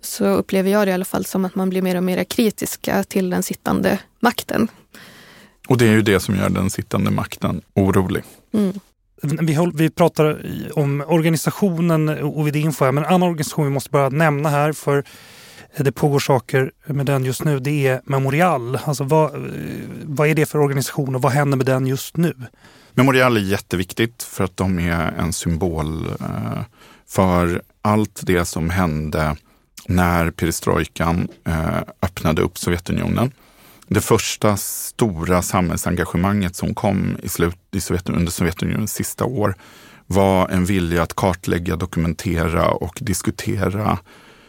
[SPEAKER 3] så upplever jag det i alla fall som att man blir mer och mer kritiska till den sittande makten.
[SPEAKER 2] Och det är ju det som gör den sittande makten orolig. Mm.
[SPEAKER 1] Vi, vi pratar om organisationen och här, men en annan organisation vi måste bara nämna här för det pågår saker med den just nu. Det är Memorial. Alltså vad, eh, vad är det för organisation och vad händer med den just nu?
[SPEAKER 2] Memorial är jätteviktigt för att de är en symbol eh, för allt det som hände när perestrojkan eh, öppnade upp Sovjetunionen det första stora samhällsengagemanget som kom i slut, i Sovjetunionen, under Sovjetunionens sista år var en vilja att kartlägga, dokumentera och diskutera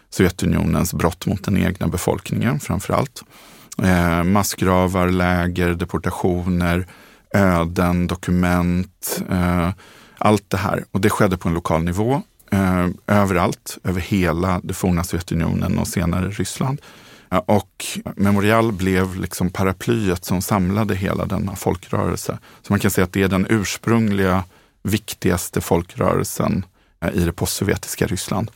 [SPEAKER 2] Sovjetunionens brott mot den egna befolkningen framför allt. Eh, massgravar, läger, deportationer, öden, dokument, eh, allt det här. Och det skedde på en lokal nivå, eh, överallt, över hela det forna Sovjetunionen och senare Ryssland. Och Memorial blev liksom paraplyet som samlade hela denna folkrörelse. Så man kan säga att det är den ursprungliga viktigaste folkrörelsen eh, i det postsovjetiska Ryssland.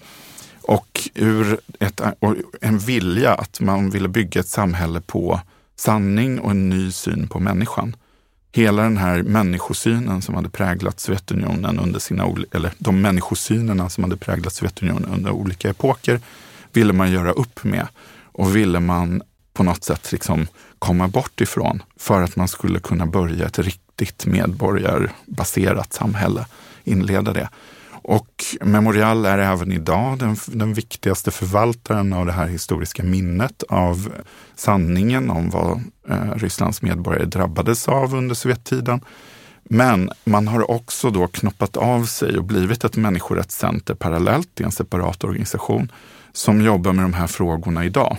[SPEAKER 2] Och ur ett, eh, och en vilja att man ville bygga ett samhälle på sanning och en ny syn på människan. Hela den här människosynen som hade präglat Sovjetunionen under sina, eller de människosynerna som hade präglat Sovjetunionen under olika epoker ville man göra upp med och ville man på något sätt liksom komma bort ifrån för att man skulle kunna börja ett riktigt medborgarbaserat samhälle, inleda det. Och Memorial är även idag den, den viktigaste förvaltaren av det här historiska minnet av sanningen om vad eh, Rysslands medborgare drabbades av under Sovjettiden. Men man har också då knoppat av sig och blivit ett människorättscenter parallellt, i en separat organisation som jobbar med de här frågorna idag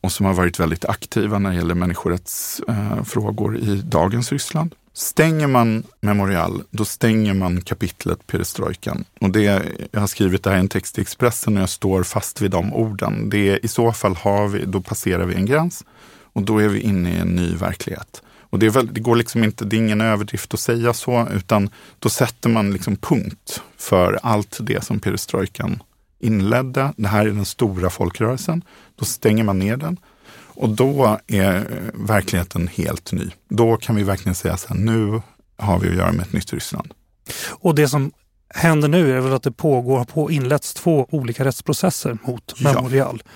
[SPEAKER 2] och som har varit väldigt aktiva när det gäller människorättsfrågor i dagens Ryssland. Stänger man Memorial, då stänger man kapitlet perestrojkan. Och det, jag har skrivit det här i en text i Expressen och jag står fast vid de orden. Det, I så fall har vi, då passerar vi en gräns och då är vi inne i en ny verklighet. Och det, väl, det, går liksom inte, det är ingen överdrift att säga så, utan då sätter man liksom punkt för allt det som perestrojkan inledde. Det här är den stora folkrörelsen. Då stänger man ner den. Och då är verkligheten helt ny. Då kan vi verkligen säga så här, nu har vi att göra med ett nytt Ryssland.
[SPEAKER 1] Och det som händer nu är väl att det pågår, på inletts två olika rättsprocesser mot Memorial. Ja.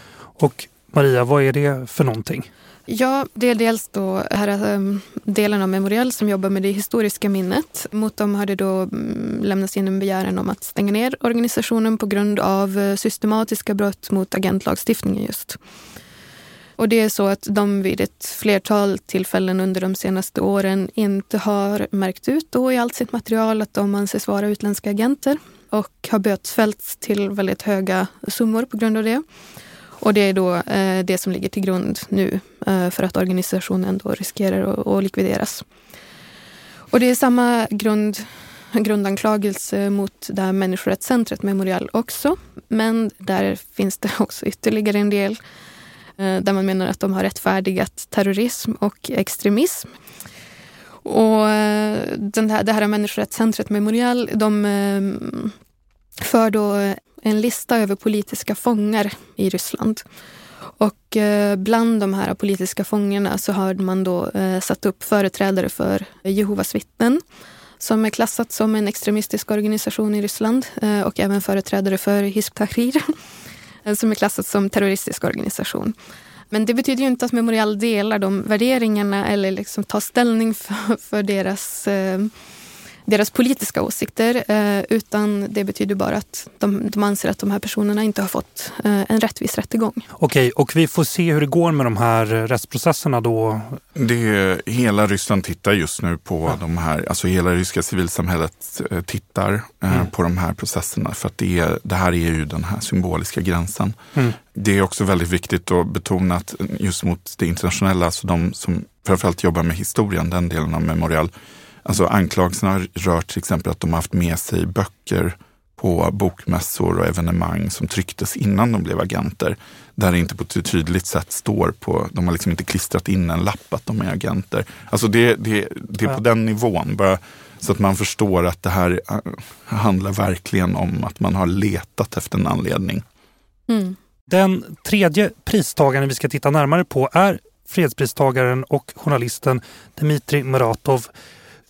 [SPEAKER 1] Och Maria, vad är det för någonting?
[SPEAKER 3] Ja, det är dels då här ehm, delen av Memorial som jobbar med det historiska minnet. Mot dem har det då mm, lämnats in en begäran om att stänga ner organisationen på grund av eh, systematiska brott mot agentlagstiftningen just. Och det är så att de vid ett flertal tillfällen under de senaste åren inte har märkt ut då i allt sitt material att de anses vara utländska agenter och har bötfällts till väldigt höga summor på grund av det. Och det är då eh, det som ligger till grund nu eh, för att organisationen då riskerar att likvideras. Och det är samma grund, grundanklagelse mot det här människorättscentret Memorial också. Men där finns det också ytterligare en del eh, där man menar att de har rättfärdigat terrorism och extremism. Och eh, den här, det här människorättscentret Memorial, de eh, för då eh, en lista över politiska fångar i Ryssland. Och eh, bland de här politiska fångarna så har man då eh, satt upp företrädare för Jehovas vittnen som är klassat som en extremistisk organisation i Ryssland eh, och även företrädare för Hizb Tahrir som är klassat som terroristisk organisation. Men det betyder ju inte att Memorial delar de värderingarna eller liksom tar ställning för, för deras eh, deras politiska åsikter eh, utan det betyder bara att de, de anser att de här personerna inte har fått eh, en rättvis rättegång.
[SPEAKER 1] Okej, och vi får se hur det går med de här rättsprocesserna då?
[SPEAKER 2] Det, hela Ryssland tittar just nu på ja. de här, alltså hela det ryska civilsamhället eh, tittar mm. på de här processerna för att det, det här är ju den här symboliska gränsen. Mm. Det är också väldigt viktigt att betona att just mot det internationella, alltså de som framförallt jobbar med historien, den delen av Memorial, Alltså anklagelserna rör till exempel att de har haft med sig böcker på bokmässor och evenemang som trycktes innan de blev agenter. Där det inte på ett tydligt sätt står på, de har liksom inte klistrat in en lapp att de är agenter. Alltså det, det, det är på ja. den nivån, bara så att man förstår att det här äh, handlar verkligen om att man har letat efter en anledning.
[SPEAKER 1] Mm. Den tredje pristagaren vi ska titta närmare på är fredspristagaren och journalisten Dmitrij Muratov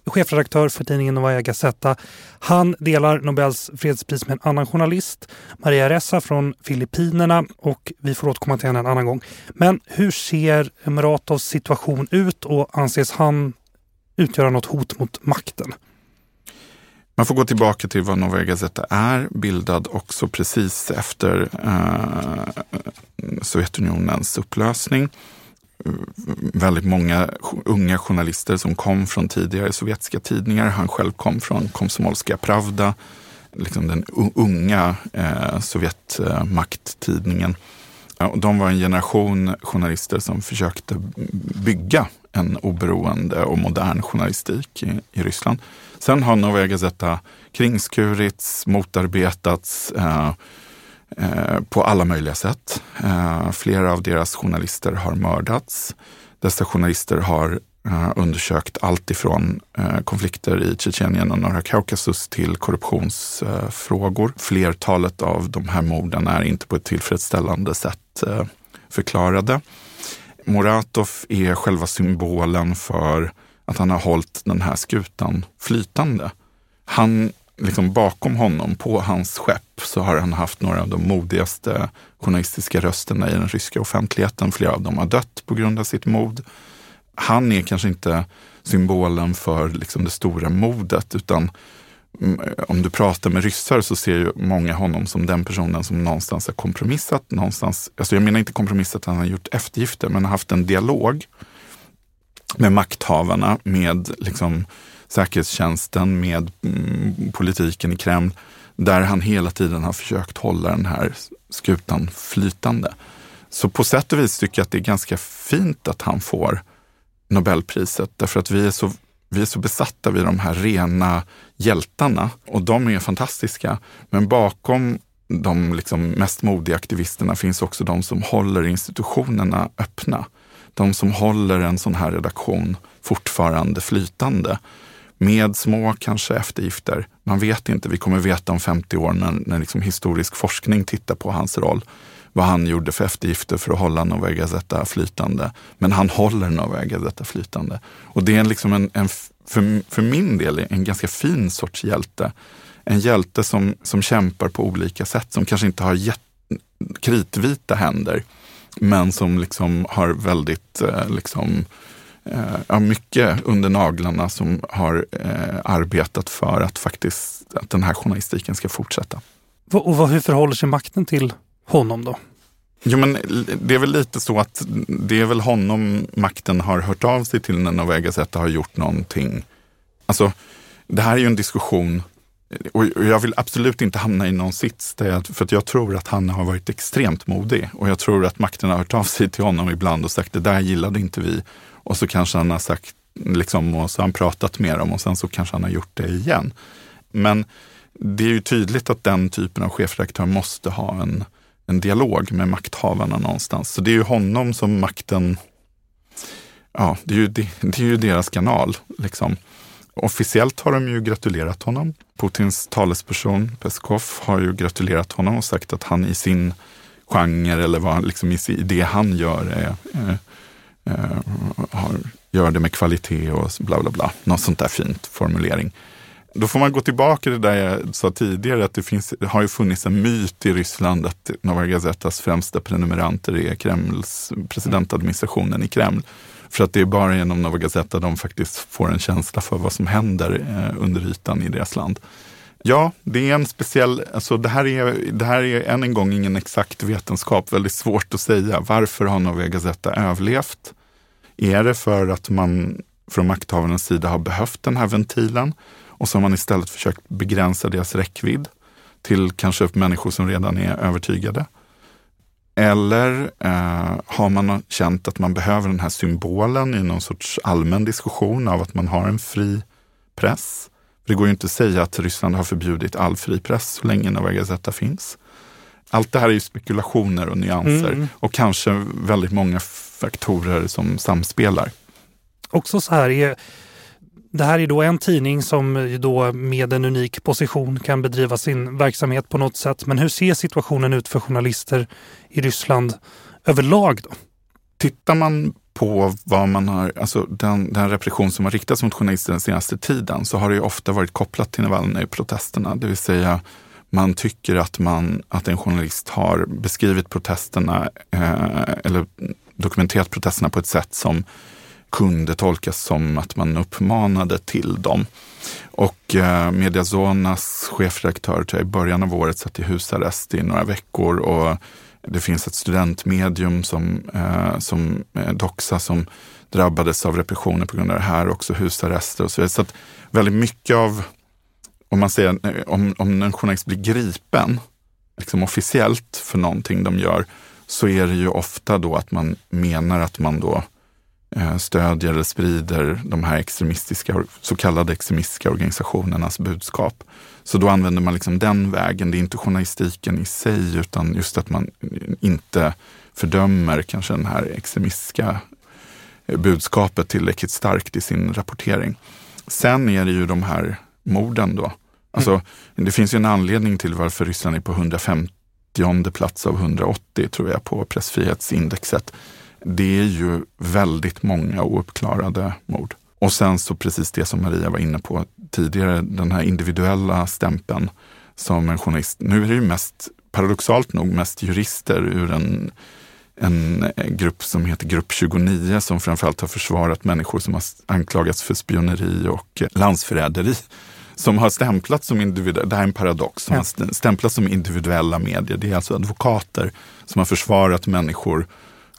[SPEAKER 1] chefredaktör för tidningen Novaja Gazeta. Han delar Nobels fredspris med en annan journalist, Maria Ressa från Filippinerna och vi får återkomma till henne en annan gång. Men hur ser Muratovs situation ut och anses han utgöra något hot mot makten?
[SPEAKER 2] Man får gå tillbaka till vad Novaja Gazeta är, bildad också precis efter eh, Sovjetunionens upplösning väldigt många unga journalister som kom från tidigare sovjetiska tidningar. Han själv kom från Komsomolska Pravda, liksom den unga eh, Sovjetmakttidningen. De var en generation journalister som försökte bygga en oberoende och modern journalistik i, i Ryssland. Sen har Novaja Gazeta kringskurits, motarbetats, Eh, Eh, på alla möjliga sätt. Eh, flera av deras journalister har mördats. Dessa journalister har eh, undersökt allt ifrån eh, konflikter i Tjetjenien och norra Kaukasus till korruptionsfrågor. Flertalet av de här morden är inte på ett tillfredsställande sätt eh, förklarade. Muratov är själva symbolen för att han har hållit den här skutan flytande. Han liksom bakom honom, på hans skepp, så har han haft några av de modigaste journalistiska rösterna i den ryska offentligheten. Flera av dem har dött på grund av sitt mod. Han är kanske inte symbolen för liksom det stora modet, utan mm, om du pratar med ryssar så ser ju många honom som den personen som någonstans har kompromissat. Någonstans, alltså jag menar inte kompromissat han har gjort eftergifter, men har haft en dialog med makthavarna, med liksom säkerhetstjänsten, med mm, politiken i Kreml, där han hela tiden har försökt hålla den här skutan flytande. Så på sätt och vis tycker jag att det är ganska fint att han får Nobelpriset, därför att vi är så, vi är så besatta vid de här rena hjältarna och de är fantastiska. Men bakom de liksom mest modiga aktivisterna finns också de som håller institutionerna öppna. De som håller en sån här redaktion fortfarande flytande med små kanske eftergifter. Man vet inte, vi kommer veta om 50 år när, när liksom historisk forskning tittar på hans roll vad han gjorde för eftergifter för att hålla Novaja Gazeta flytande. Men han håller Novaja Gazeta flytande. Och det är liksom en, en för, för min del en ganska fin sorts hjälte. En hjälte som, som kämpar på olika sätt, som kanske inte har jätt, kritvita händer, men som liksom har väldigt eh, liksom, eh, mycket under naglarna som har eh, arbetat för att faktiskt att den här journalistiken ska fortsätta.
[SPEAKER 1] Och vad, hur förhåller sig makten till honom då?
[SPEAKER 2] Jo, men det är väl lite så att det är väl honom makten har hört av sig till när Novega Gazeta har gjort någonting. Alltså, det här är ju en diskussion och jag vill absolut inte hamna i någon sits, där för att jag tror att han har varit extremt modig. Och jag tror att makten har hört av sig till honom ibland och sagt det där gillade inte vi. Och så kanske han har sagt, liksom, och så har han pratat med dem och sen så kanske han har gjort det igen. Men det är ju tydligt att den typen av chefredaktör måste ha en, en dialog med makthavarna någonstans. Så det är ju honom som makten, ja, det är ju, det, det är ju deras kanal. Liksom. Officiellt har de ju gratulerat honom. Putins talesperson Peskov har ju gratulerat honom och sagt att han i sin genre eller vad, liksom i det han gör är, är eh, har, gör det med kvalitet och bla bla bla. Något sånt där fint formulering. då får man gå tillbaka till det där jag sa tidigare, att det, finns, det har ju funnits en myt i Ryssland att Novaja Gazetas främsta prenumeranter är Kremls, presidentadministrationen i Kreml. För att det är bara genom Nova Gazeta de faktiskt får en känsla för vad som händer eh, under ytan i deras land. Ja, det är en speciell, alltså det här är, det här är än en gång ingen exakt vetenskap, väldigt svårt att säga. Varför har Nova Zeta överlevt? Är det för att man från makthavarnas sida har behövt den här ventilen och så har man istället försökt begränsa deras räckvidd till kanske människor som redan är övertygade? Eller eh, har man känt att man behöver den här symbolen i någon sorts allmän diskussion av att man har en fri press? Det går ju inte att säga att Ryssland har förbjudit all fri press så länge Novaja Gazeta finns. Allt det här är ju spekulationer och nyanser mm. och kanske väldigt många faktorer som samspelar.
[SPEAKER 1] Också så här är det här är då en tidning som då med en unik position kan bedriva sin verksamhet på något sätt. Men hur ser situationen ut för journalister i Ryssland överlag då?
[SPEAKER 2] Tittar man på vad man har, alltså den, den repression som har riktats mot journalister den senaste tiden så har det ju ofta varit kopplat till Navalnyj-protesterna. Det vill säga man tycker att, man, att en journalist har beskrivit protesterna eh, eller dokumenterat protesterna på ett sätt som kunde tolkas som att man uppmanade till dem. Och eh, Mediazonas chefredaktör i början av året satt i husarrest i några veckor och det finns ett studentmedium som, eh, som eh, Doxa som drabbades av repressioner på grund av det här, också husarrester och så vidare. Så att väldigt mycket av, om man säger, eh, om, om en journalist blir gripen, liksom officiellt för någonting de gör, så är det ju ofta då att man menar att man då Eh, stödjer eller sprider de här extremistiska, så kallade extremistiska organisationernas budskap. Så då använder man liksom den vägen. Det är inte journalistiken i sig utan just att man inte fördömer kanske den här extremistiska budskapet tillräckligt starkt i sin rapportering. Sen är det ju de här morden då. Alltså, mm. Det finns ju en anledning till varför Ryssland är på 150 plats av 180 tror jag på pressfrihetsindexet det är ju väldigt många ouppklarade mord. Och sen så precis det som Maria var inne på tidigare, den här individuella stämpeln som en journalist. Nu är det ju mest, paradoxalt nog, mest jurister ur en, en grupp som heter Grupp 29 som framförallt har försvarat människor som har anklagats för spioneri och landsförräderi som har stämplats som individuella, det här är en paradox, som har stämplats som individuella medier. Det är alltså advokater som har försvarat människor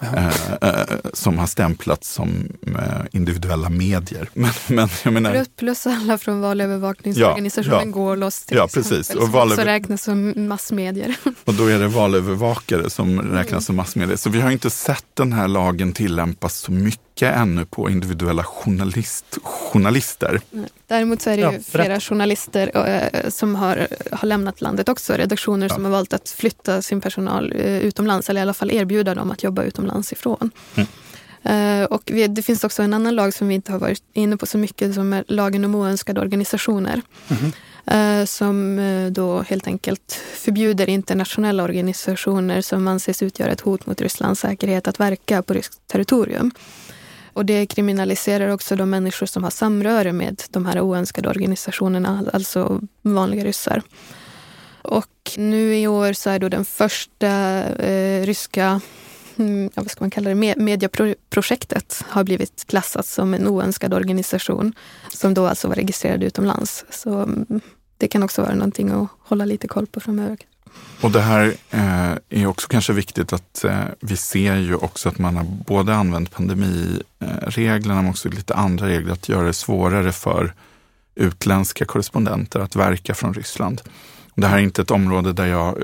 [SPEAKER 2] Eh, eh, som har stämplats som eh, individuella medier. (laughs) Men, men, jag menar,
[SPEAKER 3] plus alla från valövervakningsorganisationen ja, ja, Gålos till
[SPEAKER 2] ja, precis.
[SPEAKER 3] och valöver... som räknas som massmedier. (laughs)
[SPEAKER 2] Och då är det valövervakare som räknas mm. som massmedier. Så vi har inte sett den här lagen tillämpas så mycket ännu på individuella journalist, journalister.
[SPEAKER 3] Däremot så är det ja, flera journalister äh, som har, har lämnat landet också. Redaktioner ja. som har valt att flytta sin personal äh, utomlands eller i alla fall erbjuda dem att jobba utomlands ifrån. Mm. Uh, och vi, det finns också en annan lag som vi inte har varit inne på så mycket som är lagen om oönskade organisationer. Mm. Uh, som uh, då helt enkelt förbjuder internationella organisationer som anses utgöra ett hot mot Rysslands säkerhet att verka på ryskt territorium. Och det kriminaliserar också de människor som har samröre med de här oönskade organisationerna, alltså vanliga ryssar. Och nu i år så är då den första eh, ryska mm, ja, vad ska man kalla det, mediaprojektet har blivit klassat som en oönskad organisation som då alltså var registrerad utomlands. Så mm, det kan också vara någonting att hålla lite koll på framöver.
[SPEAKER 2] Och det här eh, är också kanske viktigt att eh, vi ser ju också att man har både använt pandemireglerna men också lite andra regler att göra det svårare för utländska korrespondenter att verka från Ryssland. Det här är inte ett område där jag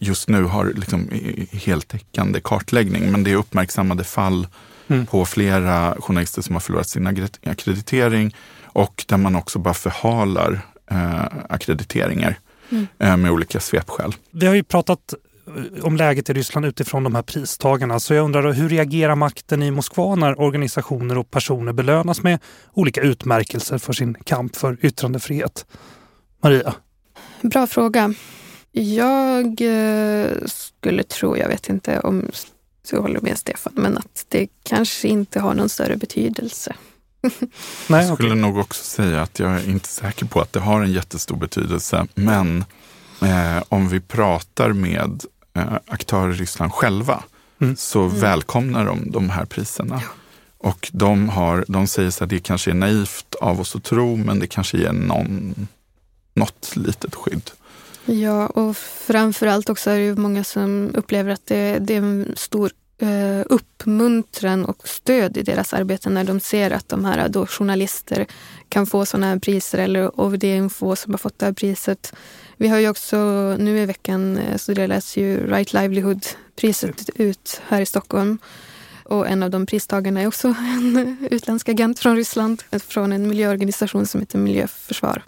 [SPEAKER 2] just nu har liksom heltäckande kartläggning, men det är uppmärksammade fall mm. på flera journalister som har förlorat sin akkreditering och där man också bara förhalar eh, akkrediteringar mm. Med olika svepskäl.
[SPEAKER 1] Vi har ju pratat eh, om läget i Ryssland utifrån de här pristagarna. Så jag undrar hur reagerar makten i Moskva när organisationer och personer belönas med olika utmärkelser för sin kamp för yttrandefrihet? Maria?
[SPEAKER 3] Bra fråga. Jag eh, skulle tro, jag vet inte om du håller med Stefan, men att det kanske inte har någon större betydelse. (laughs)
[SPEAKER 2] Nej, jag skulle okay. nog också säga att jag är inte säker på att det har en jättestor betydelse. Men eh, om vi pratar med eh, aktörer i Ryssland själva mm. så mm. välkomnar de de här priserna. Ja. Och de, har, de säger att det kanske är naivt av oss att tro, men det kanske ger någon, något litet skydd.
[SPEAKER 3] Ja, och framförallt också är det många som upplever att det, det är en stor eh, uppmuntran och stöd i deras arbete när de ser att de här då journalister kan få sådana här priser eller OVD-info som har fått det här priset. Vi har ju också nu i veckan eh, så delas ju Right Livelihood-priset ut här i Stockholm. Och en av de pristagarna är också (laughs) en utländsk agent från Ryssland, från en miljöorganisation som heter Miljöförsvar.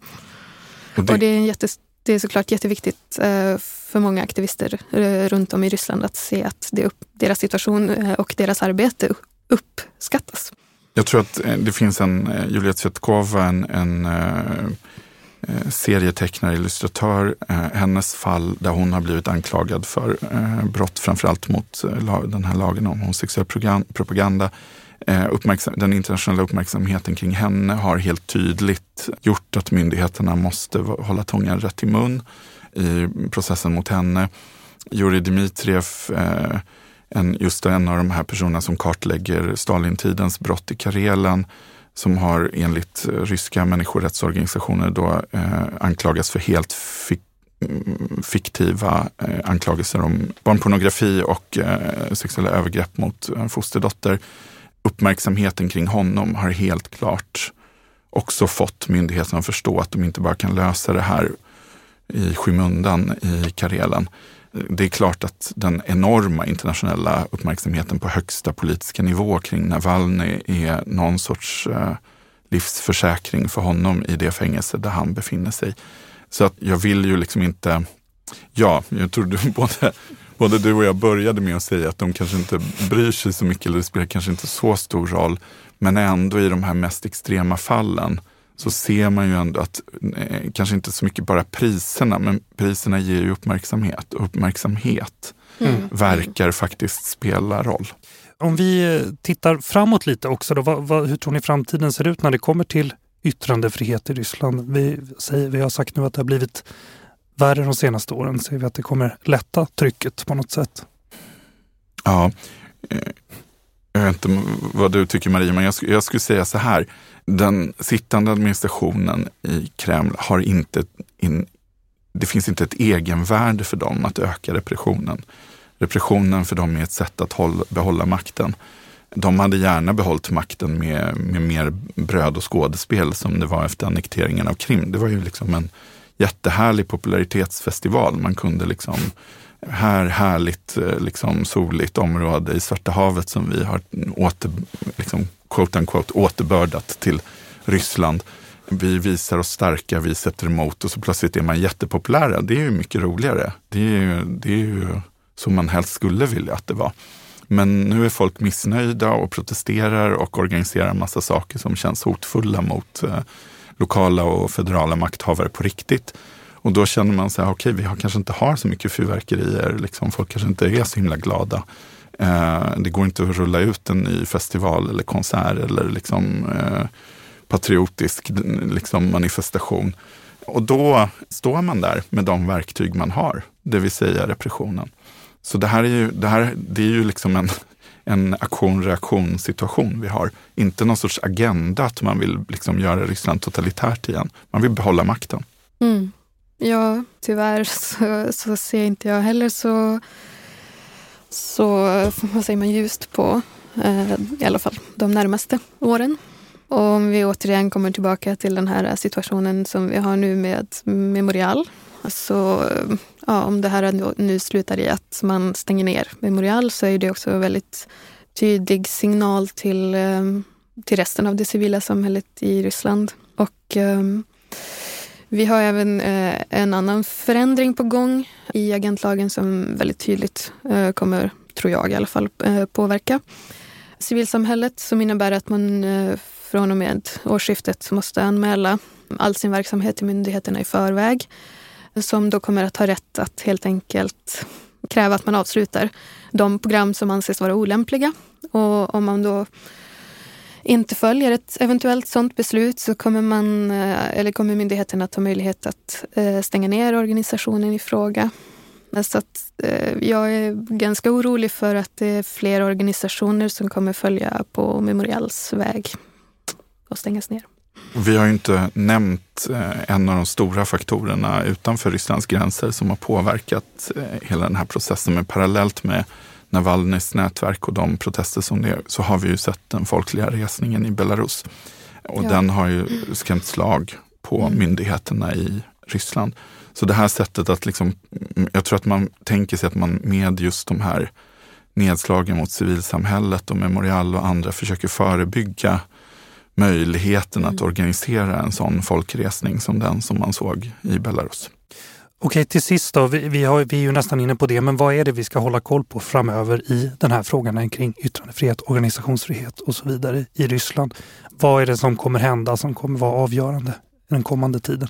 [SPEAKER 3] Och det, och det är, en jätte, det är såklart jätteviktigt eh, för många aktivister eh, runt om i Ryssland att se att upp, deras situation eh, och deras arbete uppskattas.
[SPEAKER 2] Jag tror att det finns en Julia Tsvetkova, en, en serietecknare, illustratör, hennes fall där hon har blivit anklagad för brott framförallt mot den här lagen om homosexuell propaganda. Eh, den internationella uppmärksamheten kring henne har helt tydligt gjort att myndigheterna måste hålla tungan rätt i mun i processen mot henne. Jurij Dmitrijev, eh, en, just en av de här personerna som kartlägger Stalintidens brott i Karelen, som har enligt ryska människorättsorganisationer då eh, anklagats för helt fik mm, fiktiva eh, anklagelser om barnpornografi och eh, sexuella övergrepp mot en fosterdotter. Uppmärksamheten kring honom har helt klart också fått myndigheterna att förstå att de inte bara kan lösa det här i skymundan i Karelen det är klart att den enorma internationella uppmärksamheten på högsta politiska nivå kring Navalny är någon sorts eh, livsförsäkring för honom i det fängelse där han befinner sig. Så att jag vill ju liksom inte, ja, jag tror du, (laughs) både, både du och jag började med att säga att de kanske inte bryr sig så mycket, eller det spelar kanske inte så stor roll, men ändå i de här mest extrema fallen så ser man ju ändå att, eh, kanske inte så mycket bara priserna, men priserna ger ju uppmärksamhet. Och uppmärksamhet mm. verkar faktiskt spela roll.
[SPEAKER 1] Om vi eh, tittar framåt lite också, då, vad, vad, hur tror ni framtiden ser ut när det kommer till yttrandefrihet i Ryssland? Vi, säger, vi har sagt nu att det har blivit värre de senaste åren. Ser vi att det kommer lätta trycket på något sätt?
[SPEAKER 2] Ja, eh, jag vet inte vad du tycker Maria, men jag, jag skulle säga så här den sittande administrationen i Kreml har inte in, det finns inte ett egenvärde för dem att öka repressionen. Repressionen för dem är ett sätt att hålla, behålla makten. De hade gärna behållit makten med, med mer bröd och skådespel som det var efter annekteringen av Krim. Det var ju liksom en jättehärlig popularitetsfestival. Man kunde liksom, här härligt eh, liksom soligt område i Svarta havet som vi har åter, liksom, quote unquote, återbördat till Ryssland. Vi visar oss starka, vi sätter emot och så plötsligt är man jättepopulära. Det är ju mycket roligare. Det är ju, det är ju som man helst skulle vilja att det var. Men nu är folk missnöjda och protesterar och organiserar en massa saker som känns hotfulla mot eh, lokala och federala makthavare på riktigt. Och då känner man så här, okej, okay, vi har, kanske inte har så mycket fyrverkerier, liksom, folk kanske inte är så himla glada. Eh, det går inte att rulla ut en ny festival eller konsert eller liksom, eh, patriotisk liksom, manifestation. Och då står man där med de verktyg man har, det vill säga repressionen. Så det här är ju, det här, det är ju liksom en, en aktion-reaktion situation vi har. Inte någon sorts agenda att man vill liksom göra Ryssland totalitärt igen. Man vill behålla makten.
[SPEAKER 3] Mm. Ja, tyvärr så, så ser inte jag heller så så vad säger man, ljust på eh, i alla fall de närmaste åren. Och om vi återigen kommer tillbaka till den här situationen som vi har nu med Memorial. Så ja, om det här nu slutar i att man stänger ner Memorial så är det också en väldigt tydlig signal till, ehm, till resten av det civila samhället i Ryssland. Och ehm, vi har även eh, en annan förändring på gång i agentlagen som väldigt tydligt eh, kommer, tror jag i alla fall, eh, påverka civilsamhället som innebär att man från och med årsskiftet måste anmäla all sin verksamhet till myndigheterna i förväg. Som då kommer att ha rätt att helt enkelt kräva att man avslutar de program som anses vara olämpliga. Och om man då inte följer ett eventuellt sådant beslut så kommer, man, eh, eller kommer myndigheten att ha möjlighet att eh, stänga ner organisationen i fråga. Så att, eh, jag är ganska orolig för att det är fler organisationer som kommer följa på Memorials väg och stängas ner.
[SPEAKER 2] Vi har ju inte nämnt en av de stora faktorerna utanför Rysslands gränser som har påverkat hela den här processen. Men parallellt med Navalnys nätverk och de protester som det är, så har vi ju sett den folkliga resningen i Belarus. Och ja. den har ju skrämt slag på mm. myndigheterna i Ryssland. Så det här sättet att liksom, jag tror att man tänker sig att man med just de här nedslagen mot civilsamhället och Memorial och andra försöker förebygga möjligheten mm. att organisera en sån folkresning som den som man såg i Belarus.
[SPEAKER 1] Okej, till sist då. Vi, vi, har, vi är ju nästan inne på det, men vad är det vi ska hålla koll på framöver i den här frågan kring yttrandefrihet, organisationsfrihet och så vidare i Ryssland? Vad är det som kommer hända som kommer vara avgörande den kommande tiden?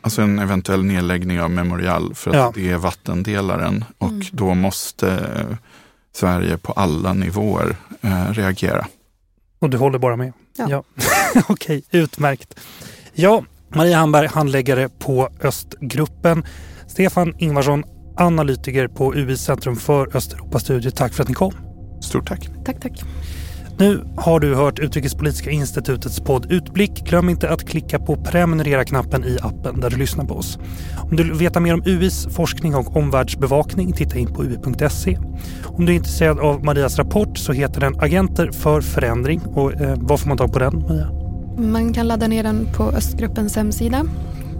[SPEAKER 2] Alltså en eventuell nedläggning av Memorial för att ja. det är vattendelaren och mm. då måste Sverige på alla nivåer eh, reagera.
[SPEAKER 1] Och du håller bara med? Ja. ja. (laughs) Okej, utmärkt. Ja, Maria Hamberg, handläggare på Östgruppen. Stefan Ingvarsson, analytiker på UIs Centrum för Östeuropastudier. Tack för att ni kom.
[SPEAKER 2] Stort tack.
[SPEAKER 3] Tack, tack.
[SPEAKER 1] Nu har du hört Utrikespolitiska institutets podd Utblick. Glöm inte att klicka på prenumerera-knappen i appen där du lyssnar på oss. Om du vill veta mer om UIs forskning och omvärldsbevakning, titta in på ui.se. Om du är intresserad av Marias rapport så heter den Agenter för förändring. Och eh, vad får man tag på den, Maria?
[SPEAKER 3] Man kan ladda ner den på Östgruppens hemsida.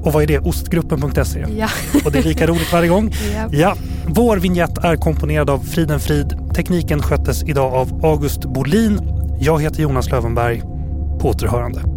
[SPEAKER 1] Och vad är det? Ostgruppen.se?
[SPEAKER 3] Ja.
[SPEAKER 1] Och det är lika roligt varje gång? (laughs) Ja. ja. Vår vignett är komponerad av Friden Frid. Tekniken sköttes idag av August Bolin. Jag heter Jonas Lövenberg. På återhörande.